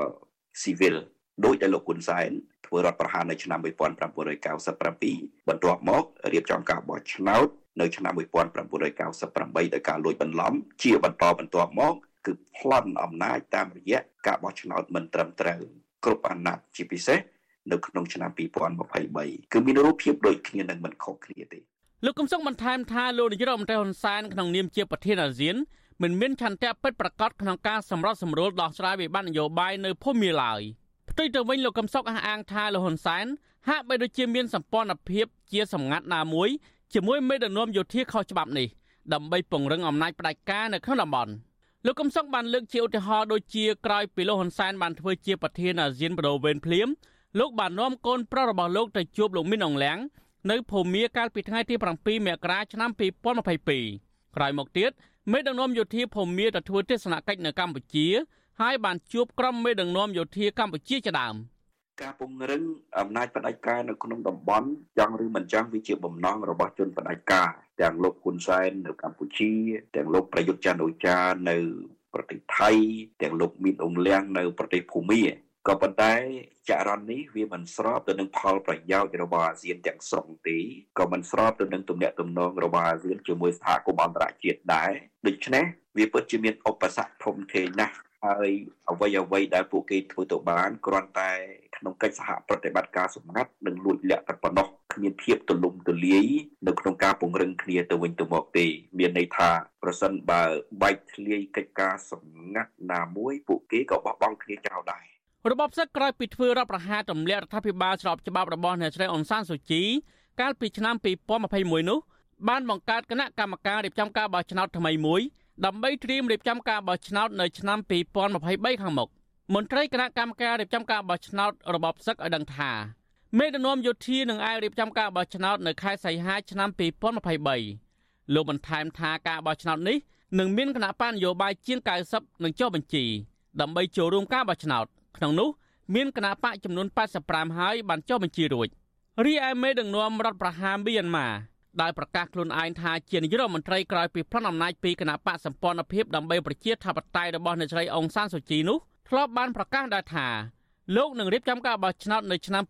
ស៊ីវិលដោយដែលលោកហ៊ុនសែន ធ្វើរដ្ឋប្រហារនៅឆ្នាំ1997បន្ទាប់មករៀបចំការបោះឆ្នោតនៅឆ្នាំ1998ដោយការលួចបន្លំជាបន្តបន្ទាប់មកគឺប្លន់អំណាចតាមរយៈការបោះឆ្នោតមិនត្រឹមត្រូវគ្រប់អាណត្តិជាពិសេសនៅក្នុងឆ្នាំ2023គឺមានរូបភាពដូចគ្នានឹងមិនខុសគ្នាទេលោកកំសុកបន្ថែមថាលោកនាយរដ្ឋមន្ត្រីហ៊ុនសែនក្នុងនាមជាប្រធានអាស៊ានមិនមានឆន្ទៈពិតប្រាកដក្នុងការសម្របសម្រួលដោះស្រាយវិបត្តិនយោបាយនៅភូមិឡើយផ្ទុ យទៅវិញលោកកំសុកអះអាងថាលោកហ៊ុនសែនហាក់បីដូចជាមានសម្ព័ន្ធភាពជាសម្ងាត់ណាមួយជាមួយមេដឹកនាំយោធាខុសច្បាប់នេះដើម្បីពង្រឹងអំណាចផ្ដាច់ការនៅក្នុងតំបន់លោកកំសុកបានលើកជាឧទាហរណ៍ដូចជាក្រោយពីលោកហ៊ុនសែនបានធ្វើជាប្រធានអាស៊ានបដូវវេនភ្លាមលោកបាននាំកូនប្រុសរបស់លោកទៅជួបលោកមីនអងលៀងនៅភូមាកាលពីថ្ងៃទី7មករាឆ្នាំ2022ក្រោយមកទៀតមេដឹកនាំយោធាភូមាទៅធ្វើទស្សនកិច្ចនៅកម្ពុជា ហើយបានជួបក្រុមមេដឹកនាំយោធាកម្ពុជាជាដើមការពង្រឹងអំណាចផ្ដាច់ការនៅក្នុងតំបន់ចង់ឬមិនចង់វាជាបំណងរបស់ជនផ្ដាច់ការទាំងលោកហ៊ុនសែននៅកម្ពុជា ទាំងលោកប្រយុទ្ធច័ន្ទអូចានៅប្រទេសថៃទាំងលោកមីនអងលៀងនៅប្រទេសភូមាក៏ប៉ុន្តែចរន្តនេះវាមិនស្របទៅនឹងផលប្រយោជន៍របស់អាស៊ានទាំងស្រុងទេក៏មិនស្របទៅនឹងទំនាក់ទំនងរបស់អាស៊ានជាមួយសហគមន៍អន្តរជាតិដែរដូច្នេះវាពិតជាមានឧបសគ្គធំធេងណាស់ ហើយអ្វីអ្វីដែលពួកគេធ្វើទៅបានគ្រាន់តែក្នុងកិច្ចសហប្រតិបត្តិការសម្ងាត់និងលួចលាក់តែប៉ុណ្ណោះគ្មានភាពទូលំទូលាយនៅក្នុងការពង្រឹងគ្នាទៅវិញទៅមកទេមានន័យថាប្រសិនបើបែកធ្លាយកិច្ចការសម្ងាត់ណាមួយពួកគេក៏បោះបង់គ្នាចោលដែររបបសឹកក្រោយពីធ្វើរដ្ឋប្រហារទម្លាក់រដ្ឋាភិបាលស្របច្បាប់របស់អ្នកស្រីអ៊ុនសានស៊ូជីកាលពីឆ្នាំ2021នោះបានបង្កើតគណៈកម្មការរៀបចំការបោះឆ្នោតថ្មីមួយ ដើម្បីត្រៀមរៀបចំការបោះឆ្នោតនៅឆ្នាំ2023ខាងមុខមន្ត្រីគណៈកម្មការរៀបចំការបោះឆ្នោតរបបសឹកឲ្យដឹងថាមេដឹកនាំយោធានឹងអាចរៀបចំការបោះឆ្នោតនៅខែសីហាឆ្នាំ2023លោកបន្ថែមថាការបោះឆ្នោតនេះនឹងមានគណៈបញ្ញយោបាយជាង90នឹងចុះបញ្ជីដើម្បីចូលរួមការបោះឆ្នោតក្នុងនោះមានគណៈបកចំនួន85ហើយបានចុះបញ្ជីរួចរីឯមេដឹកនាំរដ្ឋប្រហារមីយ៉ាន់ម៉ា ដែលប្រកាសខ្លួនឯងថាជានាយករដ្ឋមន្ត្រីក្រោយពីផ្លន់អំណាចពីគណៈបកសម្ព័ន្ធភាពដើម្បីប្រជាធិបតេយ្យរបស់អ្នកស្រីអុងសានសូជីនោះធ្លាប់បានប្រកាសដែរថាលោកនឹងរៀបចំការបោះឆ្នោតនៅឆ្នាំ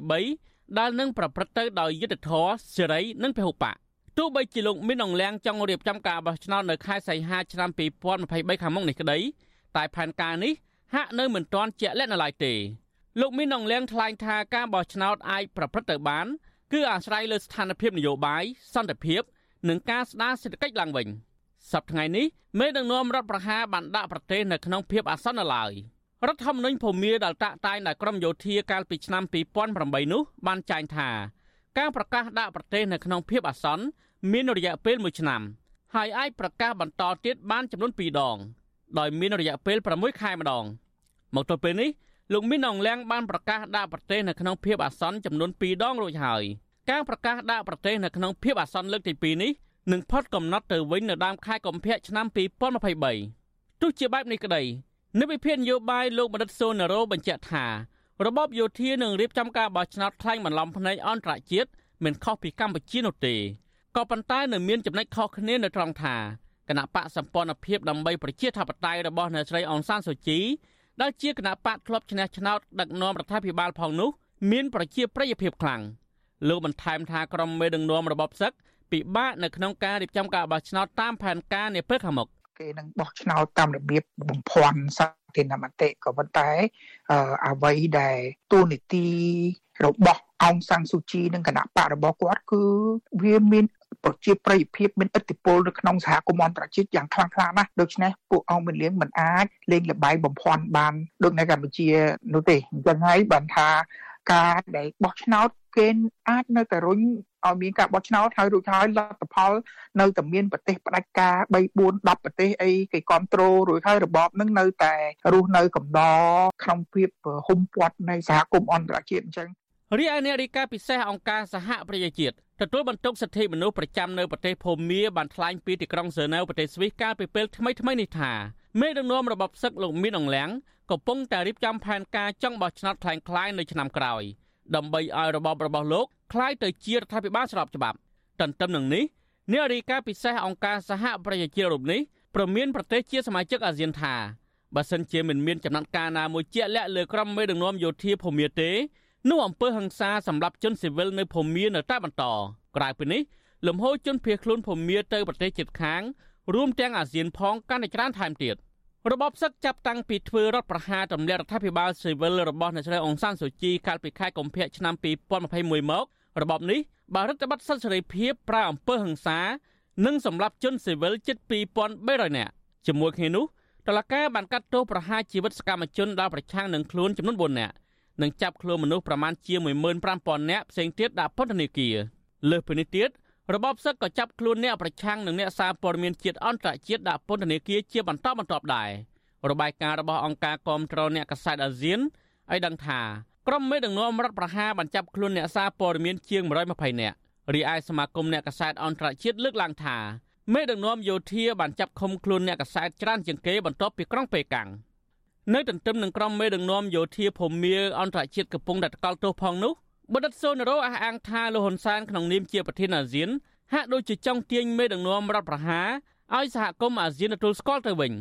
2023ដែលនឹងប្រព្រឹត្តទៅដោយយុត្តិធម៌សេរីនិងពហុបកទោះបីជាលោកមានអង្លៀងចង់រៀបចំការបោះឆ្នោតនៅខែសីហាឆ្នាំ2023ខាងមុខនេះក្តីតែផែនការនេះហាក់នៅមិនទាន់ជាក់លាក់នៅឡើយទេលោកមីនអងលៀងថ្លែងថាការបោះឆ្នោតអាចប្រព្រឹត្តទៅបាន គឺអាស្រ័យលើស្ថានភាពនយោបាយសន្តិភាពនិងការស្ដារសេដ្ឋកិច្ចឡើងវិញសប្តាហ៍ថ្ងៃនេះមេដឹកនាំរដ្ឋប្រហារបានដាក់ប្រទេសនៅក្នុងភាពអាសន្នឡើយរដ្ឋធម្មនុញ្ញភូមាដែលតាក់តែងដល់ក្រមយោធាកាលពីឆ្នាំ2008នោះបានចែងថាការប្រកាសដាក់ប្រទេសនៅក្នុងភាពអាសន្នមានរយៈពេល1ឆ្នាំហើយអាចប្រកាសបន្តទៀតបានចំនួន2ដង ដោយមានរយៈពេល6ខែម្ដង មកទល់ពេលនេះលោកមីនអងលៀងបានប្រកាសដាក់ប្រទេសនៅក្នុងភាពអាសន្នចំនួន2ដងរួចហើយ ការប្រកាសដាក់ប្រទេសនៅក្នុងភាពអាសន្នលើកទី2នេះនឹងផុតកំណត់ទៅវិញនៅដើមខែកុម្ភៈឆ្នាំ2023ទោះជាបែបនេះក្តីនិវិភាននយោបាយលោកបណ្ឌិតសូណារ៉ូបញ្ជាក់ថារបបយោធានឹងរៀបចំការបោះឆ្នោតខ្លែងបន្លំភ្នែកអន្តរជាតិមិនខុសពីកម្ពុជានោះទេក៏ប៉ុន្តែនៅមានចំណុចខុសគ្នានៅត្រង់ថាគណៈបកសម្ព័ន្ធភាពដើម្បីប្រជាធិបតេយ្យរបស់អ្នកស្រីអង្សានសូជីដែលជាគណៈបកធ្លាប់ឈ្នះឆ្នោតដឹកនាំរដ្ឋាភិបាលផងនោះមានប្រជាប្រិយភាពខ្លាំង លោកបន្ថែមថាក្រុមមេដឹកនាំរបបសឹកពិបាកនៅក្នុងការរៀបចំការបោះឆ្នោតតាមផែនការនាពេលខាងមុខគេនឹងបោះឆ្នោតតាមរបៀបបំភាន់សាធារណមតិក៏ប៉ុន្តែអ្វីដែលទូនីតិរបស់អងសាំងស៊ូជីនិងគណៈបករបស់គាត់គឺវាមានប្រជាប្រិយភាពមានឥទ្ធិពលនៅក្នុងសហគមន៍អន្តរជាតិយ៉ាងខ្លាំងក្លាណាស់ដូច្នេះពួកអង្គមានលៀងមិនអាចលេងលបែងបំភាន់បានដូចនៅកម្ពុជានោះទេអញ្ចឹងហើយបានថា ការដែលបោះឆ្នោតគេអាចនៅតែរុញឲ្យមានការបោះឆ្នោតហើយរួចហើយលទ្ធផល នៅតែមានប្រទេសផ្ដាច់ការ3 4 10ប្រទេសអីគេគ្រប់គ្រងរួចហើយរបបនឹងនៅតែរស់នៅកំដរក្នុងភាពហុំព័ទ្ធនៃសហគមន៍អន្តរជាតិអញ្ចឹងរីឯអ្នករាយការណ៍ពិសេសអង្គការសហប្រជាជាតិទទួលបន្ទុកសិទ្ធិមនុស្សប្រចាំនៅប្រទេសភូមាបានថ្លែងពីទីក្រុងហ្សឺណែវប្រទេសស្វីសកាលពីពេលថ្មីថ្មីនេះថាមេដឹកនាំរបបសឹកលោកមានអង្លាំង កំពុងតែរៀបចំផែនការចង់បោះឆ្នោតคล้ายៗនៅឆ្នាំក្រោយដើម្បីឲ្យរបបរបស់លោកคล้ายទៅជារដ្ឋាភិបាលស្របច្បាប់ទន្ទឹមនឹងនេះអ្នករាយការណ៍ពិសេសអង្គការសហប្រជាជាតិរូបនេះប្រមានប្រទេសជាសមាជិកអាស៊ានថាបើសិនជាមិនមានចំណាត់ការណាមួយជាក់លាក់លើក្រុមមេដឹកនាំយោធាភូមាទេនោះអំពើហិង្សាសម្រាប់ជនស៊ីវិលនៅភូមានៅតែបន្តក្រៅពីនេះលំហូរជនភៀសខ្លួនភូមាទៅប្រទេសជិតខាងរួមទាំងអាស៊ានផងកាន់តែច្រើនថែមទៀត របបសឹកចាប់តាំងពីធ្វើរដ្ឋប្រហារទម្លាក់រដ្ឋាភិបាលស៊ីវិលរបស់អ្នកស្រីអង្សានសូជីកាលពីខែកុម្ភៈឆ្នាំ2021មករបបនេះបានរដ្ឋបတ်សិទ្ធិសេរីភាពប្រើអំពើហិង្សា និងសម្លាប់ជនស៊ីវិលជិត2300នាក់ជាមួយគ្នានោះតឡការបានកាត់ទោសប្រហារជីវិតសកម្មជនដល់ប្រឆាំងនឹងខ្លួនចំនួន4នាក់និងចាប់ខ្លួនមនុស្សប្រមាណជា15000នាក់ផ្សេងទៀតដាក់ពន្ធនាគារលើសពីនេះទៀត របបសឹកក៏ចាប់ខ្លួនអ្នកប្រឆាំងនិងអ្នកសារព័ត៌មានជាតិអន្តរជាតិដាក់ពន្ធនាគារជាបន្តបន្ទាប់ដែររបាយការណ៍របស់អង្គការគាំទ្រអ្នកកសែតអាស៊ានឲ្យដឹងថាក្រុមមេដឹកនាំរដ្ឋប្រហារបានចាប់ខ្លួនអ្នកសារព័ត៌មានជាង120នាក់រីឯសមាគមអ្នកកសែតអន្តរជាតិលើកឡើងថាមេដឹកនាំយោធាបានចាប់ឃុំខ្លួនអ្នកកសែតច្រើនជាងគេបន្ទាប់ពីក្រុងប៉េកាំងនៅទន្ទឹមនឹងក្រុមមេដឹកនាំយោធាភូមាអន្តរជាតិកំពុងតែតកល់ទោសផងនោះ បណ្ឌិតសូណារ៉ូអះអាងថាលោកហ៊ុនសែនក្នុងនាមជាប្រធានអាស៊ានហាក់ដូចជាចង់ទាញមេដឹកនាំរដ្ឋប្រហារឲ្យសហគមន៍អាស៊ានទទួលស្គាល់ទៅវិញ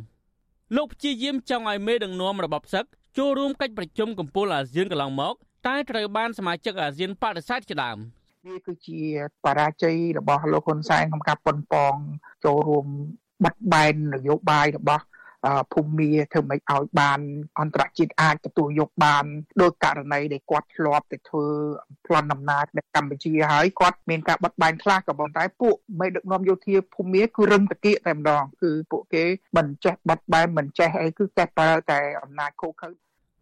លោកព្យាយាមចង់ឲ្យមេដឹកនាំរបបសឹកចូលរួមកិច្ចប្រជុំកំពូលអាស៊ានកន្លងមក តែត្រូវបានសមាជិកអាស៊ានបដិសេធជាដើមវាគឺជាបរាជ័យរបស់លោកហ៊ុនសែនក្នុងការប៉ុនប៉ងចូលរួមបិទបែននយោបាយរបស់ ភូមិមាធ្វើម៉េចឲ្យបានអន្តរជាតិអាចទទួលយកបានដោយករណីដែលគាត់ធ្លាប់ទៅធ្វើប្លន់ដំណើរនៅកម្ពុជាហើយគាត់មានការបាត់បែនខ្លះក៏ប៉ុន្តែពួកមេដឹកនាំយោធាភូមិមាគឺរឹងតកៀកតែម្ដងគឺពួកគេមិនចេះបាត់បែនមិនចេះអីគឺតែប្រើតែអំណាចខូខើ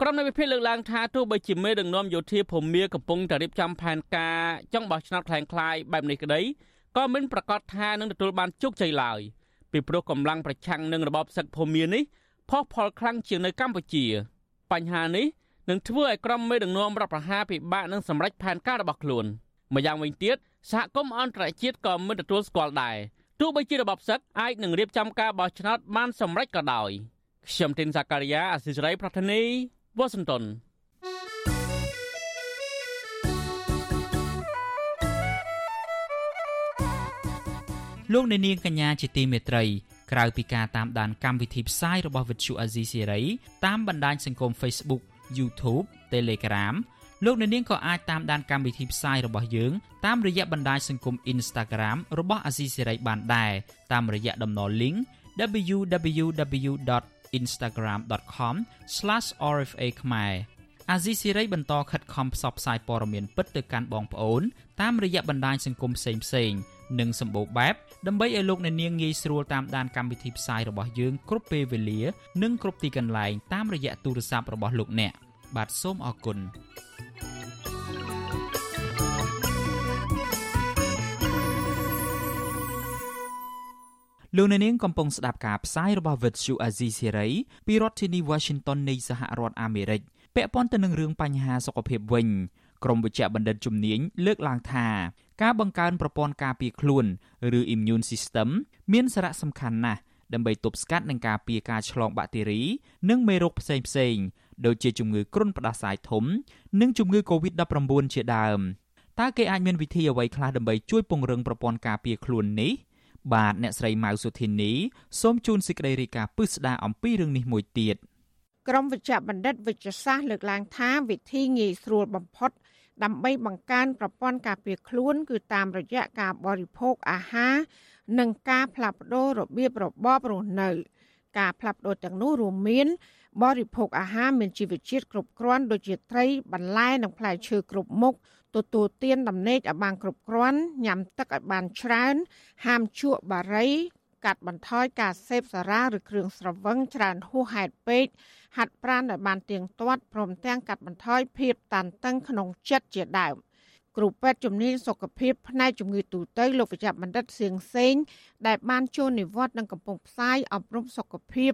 ក្រុមនៃវិភាគលើកឡើងថាទោះបីជាមេដឹកនាំយោធាភូមិមាកំពុងតែរៀបចំផែនការចង់បោះឆ្នោតខ្លាំងខ្លាយបែបនេះក្តីក៏មិនប្រកាសថានឹងទទួលបានជោគជ័យឡើយ។ ពីព្រោះកម្លាំងប្រឆាំងនឹងរបបសឹកភូមិនេះផុសផុលខ្លាំងជាងនៅកម្ពុជា បញ្ហានេះនឹងធ្វើឲ្យក្រុមមេដឹកនាំរដ្ឋប្រហារពិបាកនឹងសម្រេចផែនការរបស់ខ្លួនម្យ៉ាងវិញទៀតសហគមន៍អន្តរជាតិក៏មិនទទួលស្គាល់ដែរទោះបីជារបបសឹកអាចនឹងរៀបចំការបោះឆ្នោតបានសម្រេចក៏ដោយខ្ញុំទីនសាការីយ៉ាអសិរ័យប្រធានីវ៉ាស៊ីនតោន លោកអ្នកនាងកញ្ញាជាទីមេត្រីក្រៅពីការតាមដានកម្មវិធីផ្សាយរបស់ Vuthu Azizi Serai តាមបណ្ដាញសង្គម Facebook YouTube Telegram លោកអ្នកនាងក៏អាចតាមដានកម្មវិធីផ្សាយរបស់យើងតាមរយៈបណ្ដាញសង្គម Instagram របស់ Azizi Serai បានដែរតាមរយៈតំណ link www.instagram.com/rfa ខ្មែរអាស៊ីសេរីបន្តខិតខំផ្សព្វផ្សាយព័ត៌មានពិតទៅកាន់បងប្អូនតាមរយៈបណ្ដាញសង្គមផ្សេងៗ និងសម្បូរបែបដើម្បីឲ្យលោកអ្នកនាងងាយស្រួលតាមដានកម្មវិធីផ្សាយរបស់យើងគ្រប់ពេលវេលា និងគ្រប់ទីកន្លែងតាមរយៈទូរស័ព្ទរបស់លោកអ្នកបាទសូមអរគុណលោកអ្នកនាងកំពុងស្ដាប់ការផ្សាយរបស់ Vuthu Azizi Serai ពីរដ្ឋធានី Washington នៃសហរដ្ឋអាមេរិកពាក់ព័ន្ធទៅនឹងរឿងបញ្ហាសុខភាពវិញ ក្រមវិជ្ជបណ្ឌិតជំនាញលើកឡើងថាការបង្កើនប្រព័ន្ធការពារខ្លួនឬ immune system មានសារៈសំខាន់ណាស់ដើម្បីទប់ស្កាត់នឹងការពារការឆ្លងបាក់តេរី និងមេរោគផ្សេងផ្សេងដូចជាជំងឺគ្រុនផ្ដាសាយធំ និងជំងឺ Covid-19 ជាដើមតើគេអាចមានវិធីអ្វីខ្លះដើម្បីជួយពង្រឹងប្រព័ន្ធការពារខ្លួននេះបាទអ្នកស្រីម៉ៅសុធីនីសូមជូនសេចក្តីរាយការណ៍ពិស្ដារអំពីរឿងនេះមួយទៀតក្រមវិជ្ជបណ្ឌិតវិជ្ជសាស្ត្រលើកឡើងថាវិធីងាយស្រួលបំផុត ដើម្បីបង្កើនប្រព័ន្ធការពារខ្លួនគឺតាមរយៈការបរិភោគអាហារនិងការផ្លាស់ប្ដូររបៀបរបបរស់នៅ ការផ្លាស់ប្ដូរទាំងនោះរួមមាន បរិភោគអាហារមានជីវជាតិគ្រប់គ្រាន់ដូចជាត្រីបន្លែនិងផ្លែឈើគ្រប់មុខទទួលទានដំណេកឲ្យបានគ្រប់គ្រាន់ញ៉ាំទឹកឲ្យបានច្រើន ហាមជក់បារី កាត់បន្ថយការសេពសារ៉ាឬគ្រឿងស្រវឹងច្រើនហួសហេតុពេកហាត់ប្រាណឲ្យបានទៀងទាត់ព្រមទាំងកាត់បន្ថយភាពតានតឹងក្នុងចិត្តជាដើមគ្រូពេទ្យជំនាញសុខភាពផ្នែកជំងឺទូទៅលោកវិជ្ជបណ្ឌិតសៀងសេងដែលបានចូលនិវត្តន៍និងកំពុងផ្សាយអប់រំសុខភាព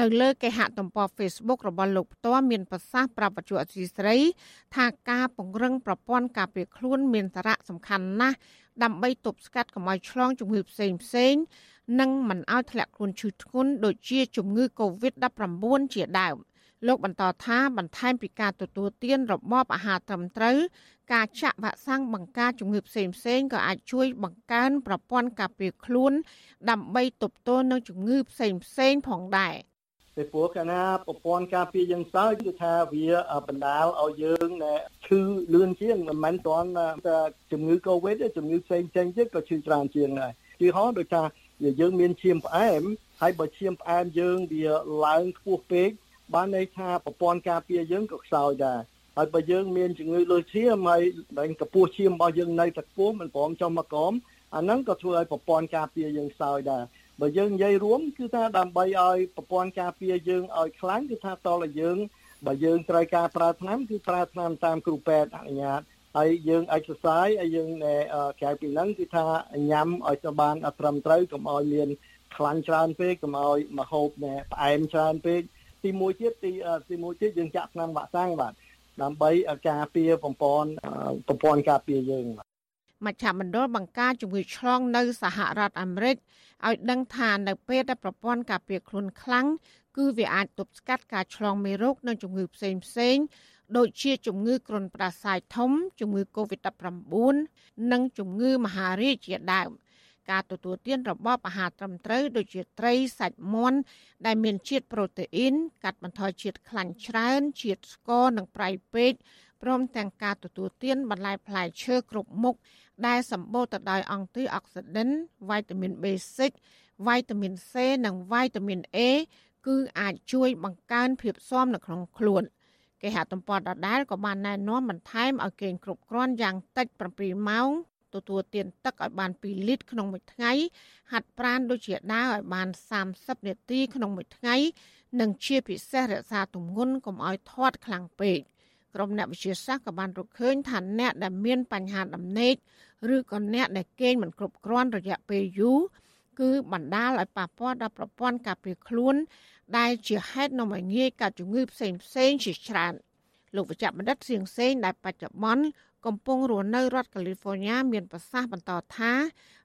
នៅលើគេហទំព័រ Facebook របស់លោកផ្ទាល់មានប្រសាសន៍ប្រាប់បច្ចុប្បន្នស្រីស្រីថាការពង្រឹងប្រព័ន្ធការពារខ្លួនមានសារៈសំខាន់ណាស់ ដើម្បីទប់ស្កាត់កុំឲ្យឆ្លងជំងឺផ្សេងផ្សេងនិងមិនឲ្យធ្លាក់ខ្លួនឈឺធ្ងន់ដូចជាជំងឺ Covid-19 ជាដើមលោកបន្តថាបន្ថែមពីការទទួលទានរបបអាហារត្រឹមត្រូវការចាក់វ៉ាក់សាំងបង្ការជំងឺផ្សេងផ្សេងក៏អាចជួយបង្កើនប្រព័ន្ធការពារខ្លួន ដើម្បីទប់ទល់នឹងជំងឺផ្សេងផ្សេងផងដែរ ពីព្រោះកាលណាប្រព័ន្ធការពារយើងសើចគឺថាវាបណ្ដាលឲ្យយើងឈឺលឿនជាងមិនមែនគ្រាន់តែជំងឺ Covid ទេជំងឺផ្សេងផ្សេងទៀតក៏ឈឺច្រើនជាងដែរជាហោដូចថាយើងមានឈាមផ្អែមហើយបើឈាមផ្អែមយើងវាឡើងខ្ពស់ពេកបានន័យថាប្រព័ន្ធការពារយើងក៏ខ្សោយដែរហើយបើយើងមានជំងឺលើសឈាមហើយដែលកពស់ឈាមរបស់យើងនៅតែខ្ពស់មិនព្រមចុះមកក្រោមអាហ្នឹងក៏ធ្វើឲ្យប្រព័ន្ធការពារយើងខ្សោយដែរ បើយើងនិយាយរួមគឺថាដើម្បីឲ្យប្រព័ន្ធការពារយើងឲ្យខ្លាំងគឺថាតលឲ្យយើងបើយើងត្រូវការប្រើថ្នាំគឺប្រើថ្នាំតាមគ្រូពេទ្យអនុញ្ញាតហើយយើង exercise ហើយយើងក្រៅពីហ្នឹងគឺថាញ៉ាំឲ្យទៅបានត្រឹមត្រូវកុំឲ្យមានខ្លាញ់ច្រើនពេកកុំឲ្យមហូបផ្អែមច្រើនពេកទីមួយទៀតទីទីមួយទៀតយើងចាក់ថ្នាំវ៉ាក់សាំងបាទដើម្បីការពារប្រព័ន្ធប្រព័ន្ធការពារយើងបាទមជ្ឈមណ្ឌលបង្ការជំងឺឆ្លងនៅសហរដ្ឋអាមេរិក ឲ្យដឹងថានៅពេលដែលប្រព័ន្ធការពារខ្លួនខ្លាំងគឺវាអាចទប់ស្កាត់ការឆ្លងមេរោគនិងជំងឺផ្សេងផ្សេងដូចជាជំងឺគ្រុនផ្ដាសាយធំ ជំងឺ Covid-19 និងជំងឺមហារីកជាដើមការទទួលទានរបបអាហារត្រឹមត្រូវដូចជាត្រីសាច់មាន់ដែលមានជាតិប្រូតេអ៊ីនកាត់បន្ថយជាតិខ្លាញ់ច្រើនជាតិស្ករនិងប្រៃពេក ព្រមទាំងការទទួលទានបន្លែផ្លែឈើគ្រប់មុខដែលសម្បូរទៅដោយអង់ទីអុកស៊ីដិនវីតាមីន B6 វីតាមីន C និងវីតាមីន A គឺអាចជួយបង្កើនភាពស៊ាំនៅក្នុងខ្លួនគេហទំព័រដដែលក៏បានណែនាំបន្ថែមឲ្យគេងគ្រប់គ្រាន់យ៉ាងតិច7ម៉ោងទទួលទានទឹកឲ្យបាន2លីត្រក្នុងមួយថ្ងៃហាត់ប្រាណដូចជាដើរឲ្យបាន30នាទីក្នុងមួយថ្ងៃ និងជាពិសេសរក្សាទម្ងន់កុំឲ្យធាត់ខ្លាំងពេក ក្រុមអ្នកវិទ្យាសាស្ត្រក៏បានរកឃើញថាអ្នកដែលមានបញ្ហាដំណេកឬក៏អ្នកដែលគេងមិនគ្រប់គ្រាន់រយៈពេលយូរគឺបណ្ដាលឲ្យប៉ះពាល់ដល់ប្រព័ន្ធការពារខ្លួន ដែលជាហេតុនាំឲ្យងាយកើតជំងឺផ្សេងផ្សេងជាច្រើនលោកវិជ្ជបណ្ឌិតសៀងសេងដែលបច្ចុប្បន្ន កំពុងរស់នៅរដ្ឋកាលីហ្វ័រញ៉ាមានប្រសាសន៍បន្តថា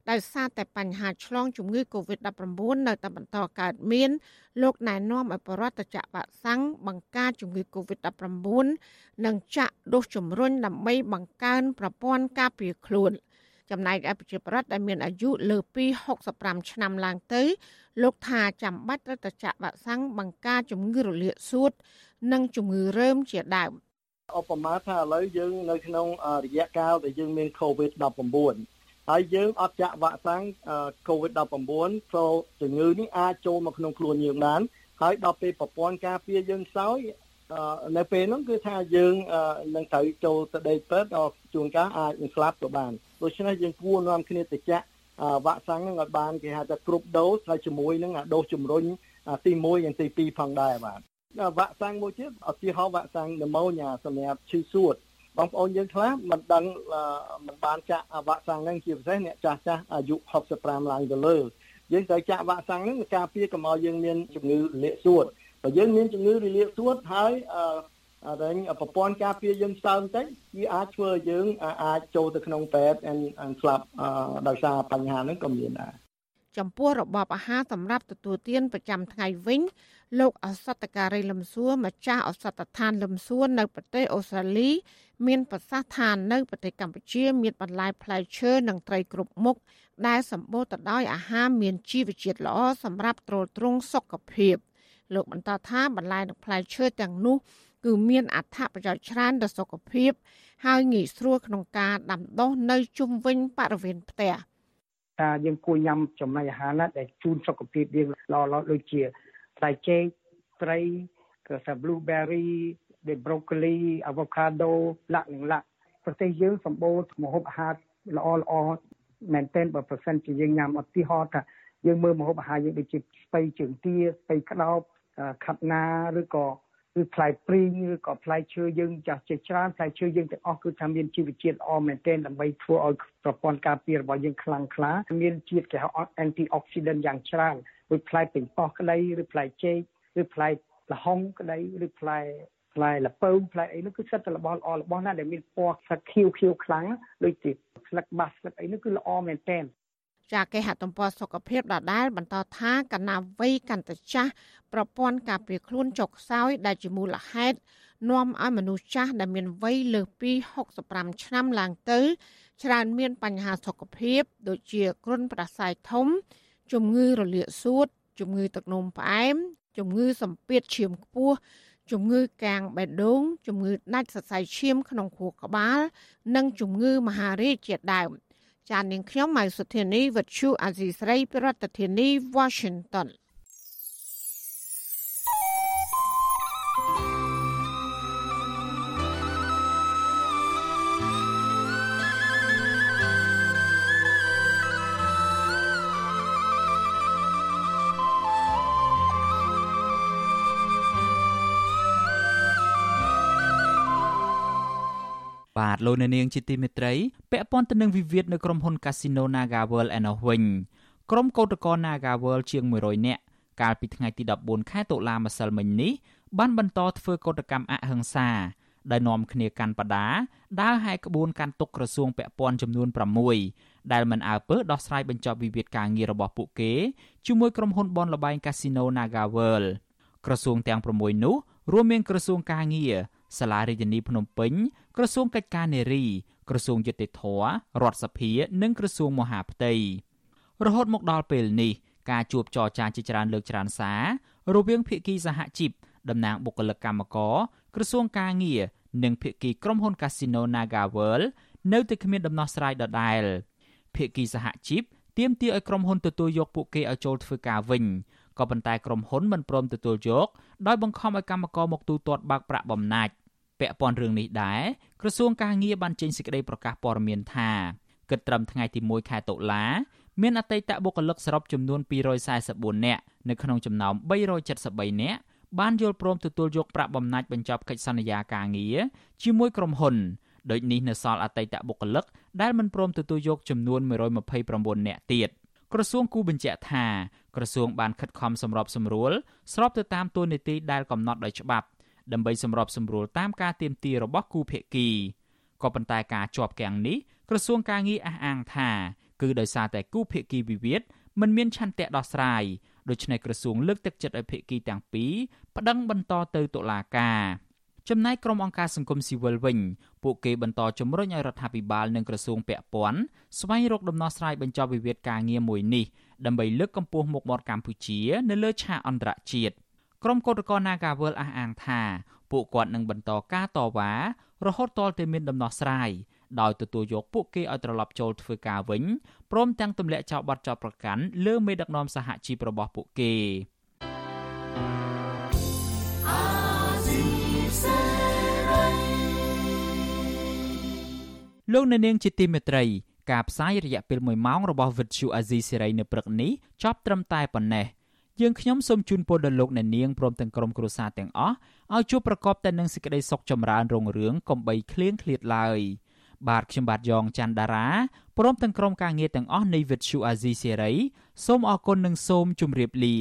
ដោយសារតែបញ្ហាឆ្លងជំងឺ Covid-19 នៅតែបន្តកើតមានលោកណែនាំឲ្យបរដ្ឋចាក់វ៉ាក់សាំងបង្ការជំងឺ Covid-19 និងចាក់ដូសជំរុញដើម្បីបង្កើនប្រព័ន្ធការពារខ្លួនចំណែកឯប្រជាប្រដ្ឋដែលមានអាយុលើពី65ឆ្នាំឡើងទៅលោកថាចាំបាច់ត្រូវតែចាក់វ៉ាក់សាំងបង្ការជំងឺរលាកសួត និងជំងឺរើមជាដើម ឧបមាថាឥឡូវយើងនៅក្នុងរយៈកាលដែលយើងមាន COVID-19 ហើយយើងអត់ចាក់វ៉ាក់សាំង COVID-19 ព្រោះជំងឺនេះអាចចូលមកក្នុងខ្លួនយើងបានហើយដល់ពេលប្រព័ន្ធការពារយើងខ្សោយនៅពេលហ្នឹងគឺថាយើងនឹងត្រូវចូលទៅដេកពេទ្យដល់ជួនកាលអាចនឹងស្លាប់ក៏បានដូច្នេះយើងគួរនាំគ្នាទៅចាក់វ៉ាក់សាំងហ្នឹងឲ្យបានគេហៅថាគ្រប់ដូសហើយជាមួយនឹងដូសជំរុញទី1និងទី2ផងដែរបាទ វ៉ាក់សាំងមួយទៀតឧទាហរណ៍វ៉ាក់សាំងនម៉ូញ៉ាសម្រាប់ឈឺសួតបងប្អូនយើងខ្លះមិនដឹងមិនបានចាក់វ៉ាក់សាំងហ្នឹងជាពិសេសអ្នកចាស់ចាស់អាយុ65ឡើងទៅលើយើងត្រូវចាក់វ៉ាក់សាំងហ្នឹងការពារកុំឲ្យយើងមានជំងឺរលាកសួតបើយើងមានជំងឺរលាកសួតហើយអឺតែប្រព័ន្ធការពារយើងស្ើមបន្តិចវាអាចធ្វើឲ្យយើងអាចចូលទៅក្នុងពេទ្យនិងស្លាប់ដោយសារបញ្ហាហ្នឹងក៏មានដែរចំពោះរបបអាហារសម្រាប់ទទួលទានប្រចាំថ្ងៃវិញ លោកអសតការីលឹមសួរម្ចាស់អសតដ្ឋានលឹមសួរនៅប្រទេសអូស្ត្រាលី មានប្រសាសន៍ថានៅប្រទេសកម្ពុជាមានបន្លែផ្លែឈើនិងត្រីគ្រប់មុខដែលសម្បូរទៅដោយអាហារមានជីវជាតិល្អសម្រាប់ទ្រទ្រង់សុខភាព លោកបន្តថាបន្លែនិងផ្លែឈើទាំងនោះគឺមានអត្ថប្រយោជន៍ច្រើនដល់សុខភាព ហើយងាយស្រួលក្នុងការដាំដុះនៅជុំវិញបរិវេណផ្ទះថាយើងគួរញ៉ាំចំណីអាហារណាដែលជូនសុខភាពយើងល្អល្អដូចជា ផ្លែចេកត្រីក៏ថា blueberry ដែល broccoli avocado លាក់និងលាក់ប្រទេសយើងសម្បូរម្ហូបអាហារល្អល្អមែនទែនបើប្រសិនជាយើងញ៉ាំឧទាហរណ៍ថាយើងមើលម្ហូបអាហារយើងដូចជាស្ពៃជើងទាស្ពៃក្តោបខាត់ណាឬក៏ឬផ្លែព្រីងឬក៏ផ្លែឈើយើងចាស់ជាច្រើនផ្លែឈើយើងទាំងអស់គឺថាមានជីវជាតិល្អមែនទែនដើម្បីធ្វើឲ្យប្រព័ន្ធការពាររបស់យើងខ្លាំងក្លាមានជាតិគេហៅ antioxidant យ៉ាងច្រើន ដូចផ្លែពេញប៉ោះក្តីឬផ្លែចេកឬផ្លែល្ហុងក្តីឬផ្លែផ្លែលពៅផ្លែអីនោះគឺសិតតែរបស់ល្អរបស់ណាដែលមានពណ៌ស្លឹកខៀវខៀវខ្លាំងដូចជាស្លឹកបាសស្លឹកអីនោះគឺល្អមែនទែនចាគេហទំព័រសុខភាពដដែលបន្តថាកណាវ័យកន្តចាស់ប្រព័ន្ធការពារខ្លួនចុកខ្សោយដែលជាមូលហេតុនាំឲ្យមនុស្សចាស់ដែលមានវ័យលើសពី65ឆ្នាំឡើងទៅច្រើនមានបញ្ហាសុខភាព ដូចជាគ្រុនផ្ដាសាយធំ ជំងឺរលាកសួត ជំងឺទឹកនោមផ្អែម ជំងឺសម្ពាធឈាមខ្ពស់ជំងឺកាងបេះដូងជំងឺដាច់សរសៃឈាមក្នុងខួរក្បាល និងជំងឺមហារីកជាដើមចាននាងខ្ញុំម៉ៃសុធានីវិទ្យុអាស៊ីស្រីប្រធានាធិបតី Washington បាទលោកអ្នកនាងជាទីមេត្រីពាក់ព័ន្ធទៅនឹងវិវាទនៅក្រុមហ៊ុន Casino Naga World ឯណោះវិញក្រុមកោតក្រ Naga World ជាង100នាក់កាលពីថ្ងៃទី14ខែតុលាម្សិលមិញនេះបានបន្តធ្វើកោតកម្មអហិង្សាដោយនាំគ្នាកាន់បដាដើរហែកក្បួនកាន់ទុកក្រសួងពាក់ព័ន្ធចំនួន6ដែលមិនអើពើដោះស្រាយបញ្ចប់វិវាទការងាររបស់ពួកគេជាមួយក្រុមហ៊ុនបនលបែង Casino Naga World ក្រសួងទាំង6នោះរួមមានក្រសួងការងារ សាលារាជធានីភ្នំពេញក្រសួងកិច្ចការនារីក្រសួងយុតិធធរដ្ឋសភា និងក្រសួងមហាផ្ទៃរហូតមកដល់ពេលនេះការជួបចរចាជាច្រើនលើកច្រើនសាររវាងភាគីសហជីពតំណាងបុគ្គលិកកម្មករក្រសួងការងារនិងភាគីក្រុមហ៊ុន Casino Naga World នៅតែគ្មានដំណោះស្រាយដដែលភាគីសហជីពទាមទារឲ្យក្រុមហ៊ុនទទួលយកពួកគេឲ្យចូលធ្វើការវិញក៏ប៉ុន្តែក្រុមហ៊ុនមិនព្រមទទួលយកដោយបង្ខំឲ្យកម្មករមកទូទាត់បើកប្រាក់បំណាច់ ពាក់ព័ន្ធរឿងនេះដែរក្រសួងការងារបានចេញសេចក្តីប្រកាសព័ត៌មានថាគិតត្រឹមថ្ងៃទី1ខែតុលាមានអតីតបុគ្គលិកសរុបចំនួន244នាក់នៅក្នុងចំណោម373នាក់បានយល់ព្រមទទួលយកប្រាក់បំណាច់បញ្ចប់កិច្ចសន្យាការងារជាមួយក្រុមហ៊ុនដូចនេះនៅសល់អតីតបុគ្គលិកដែលមិនព្រមទទួលយកចំនួន129នាក់ទៀតក្រសួងគូបញ្ជាក់ថាក្រសួងបានខិតខំសម្របសម្រួលស្របទៅតាមទួលនីតិដែលកំណត់ដោយច្បាប់ ដើម្បីសម្របសម្រួលតាមការទាមទាររបស់គូភាគីក៏ប៉ុន្តែការជាប់គាំងនេះក្រសួងការងារអះអាងថា គឺដោយសារតែគូភាគីវិវាទមិនមានឆន្ទៈដោះស្រាយដូច្នេះក្រសួងលើកទឹកចិត្តឲ្យភាគីទាំងពីរប្តឹងបន្តទៅតុលាការចំណែកក្រុមអង្គការសង្គមស៊ីវិលវិញពួកគេបន្តជំរុញឲ្យរដ្ឋាភិបាលនិងក្រសួងពាក់ព័ន្ធស្វែងរកដំណោះស្រាយបញ្ចប់វិវាទការងារមួយនេះដើម្បីលើកកម្ពស់មុខមាត់កម្ពុជា នៅលើឆាកអន្តរជាតិ ក្រុមកោតក្រ Nagawal អះអាងថាពួកគាត់នឹងបន្តការតវ៉ារហូតទាល់តែមានដំណោះស្រាយដោយទទួលយកពួកគេឲ្យត្រឡប់ចូលធ្វើការវិញព្រមទាំងទម្លាក់ចោលបទចោទប្រកាន់លើមេដឹកនាំសហជីពរបស់ពួកគេលោកអ្នកនាងជាទីមេត្រីការផ្សាយរយៈពេល1ម៉ោងរបស់ Vuthu Azizi Serai នៅព្រឹកនេះចប់ត្រឹមតែប៉ុណ្ណេះ។ យើងខ្ញុំសូមជូនពរដល់លោកអ្នកនាងព្រមទាំងក្រុមគ្រួសារទាំងអស់ឲ្យជួបប្រកបតែនឹងសេចក្តីសុខចម្រើនរុងរឿងកុំបីឃ្លៀងឃ្លាតឡើយបាទខ្ញុំបាទយ៉ងច័ន្ទដារាព្រមទាំងក្រុមការងារទាំងអស់នៃ Vithu Azizi Serai សូមអរគុណនិងសូមជម្រាបលា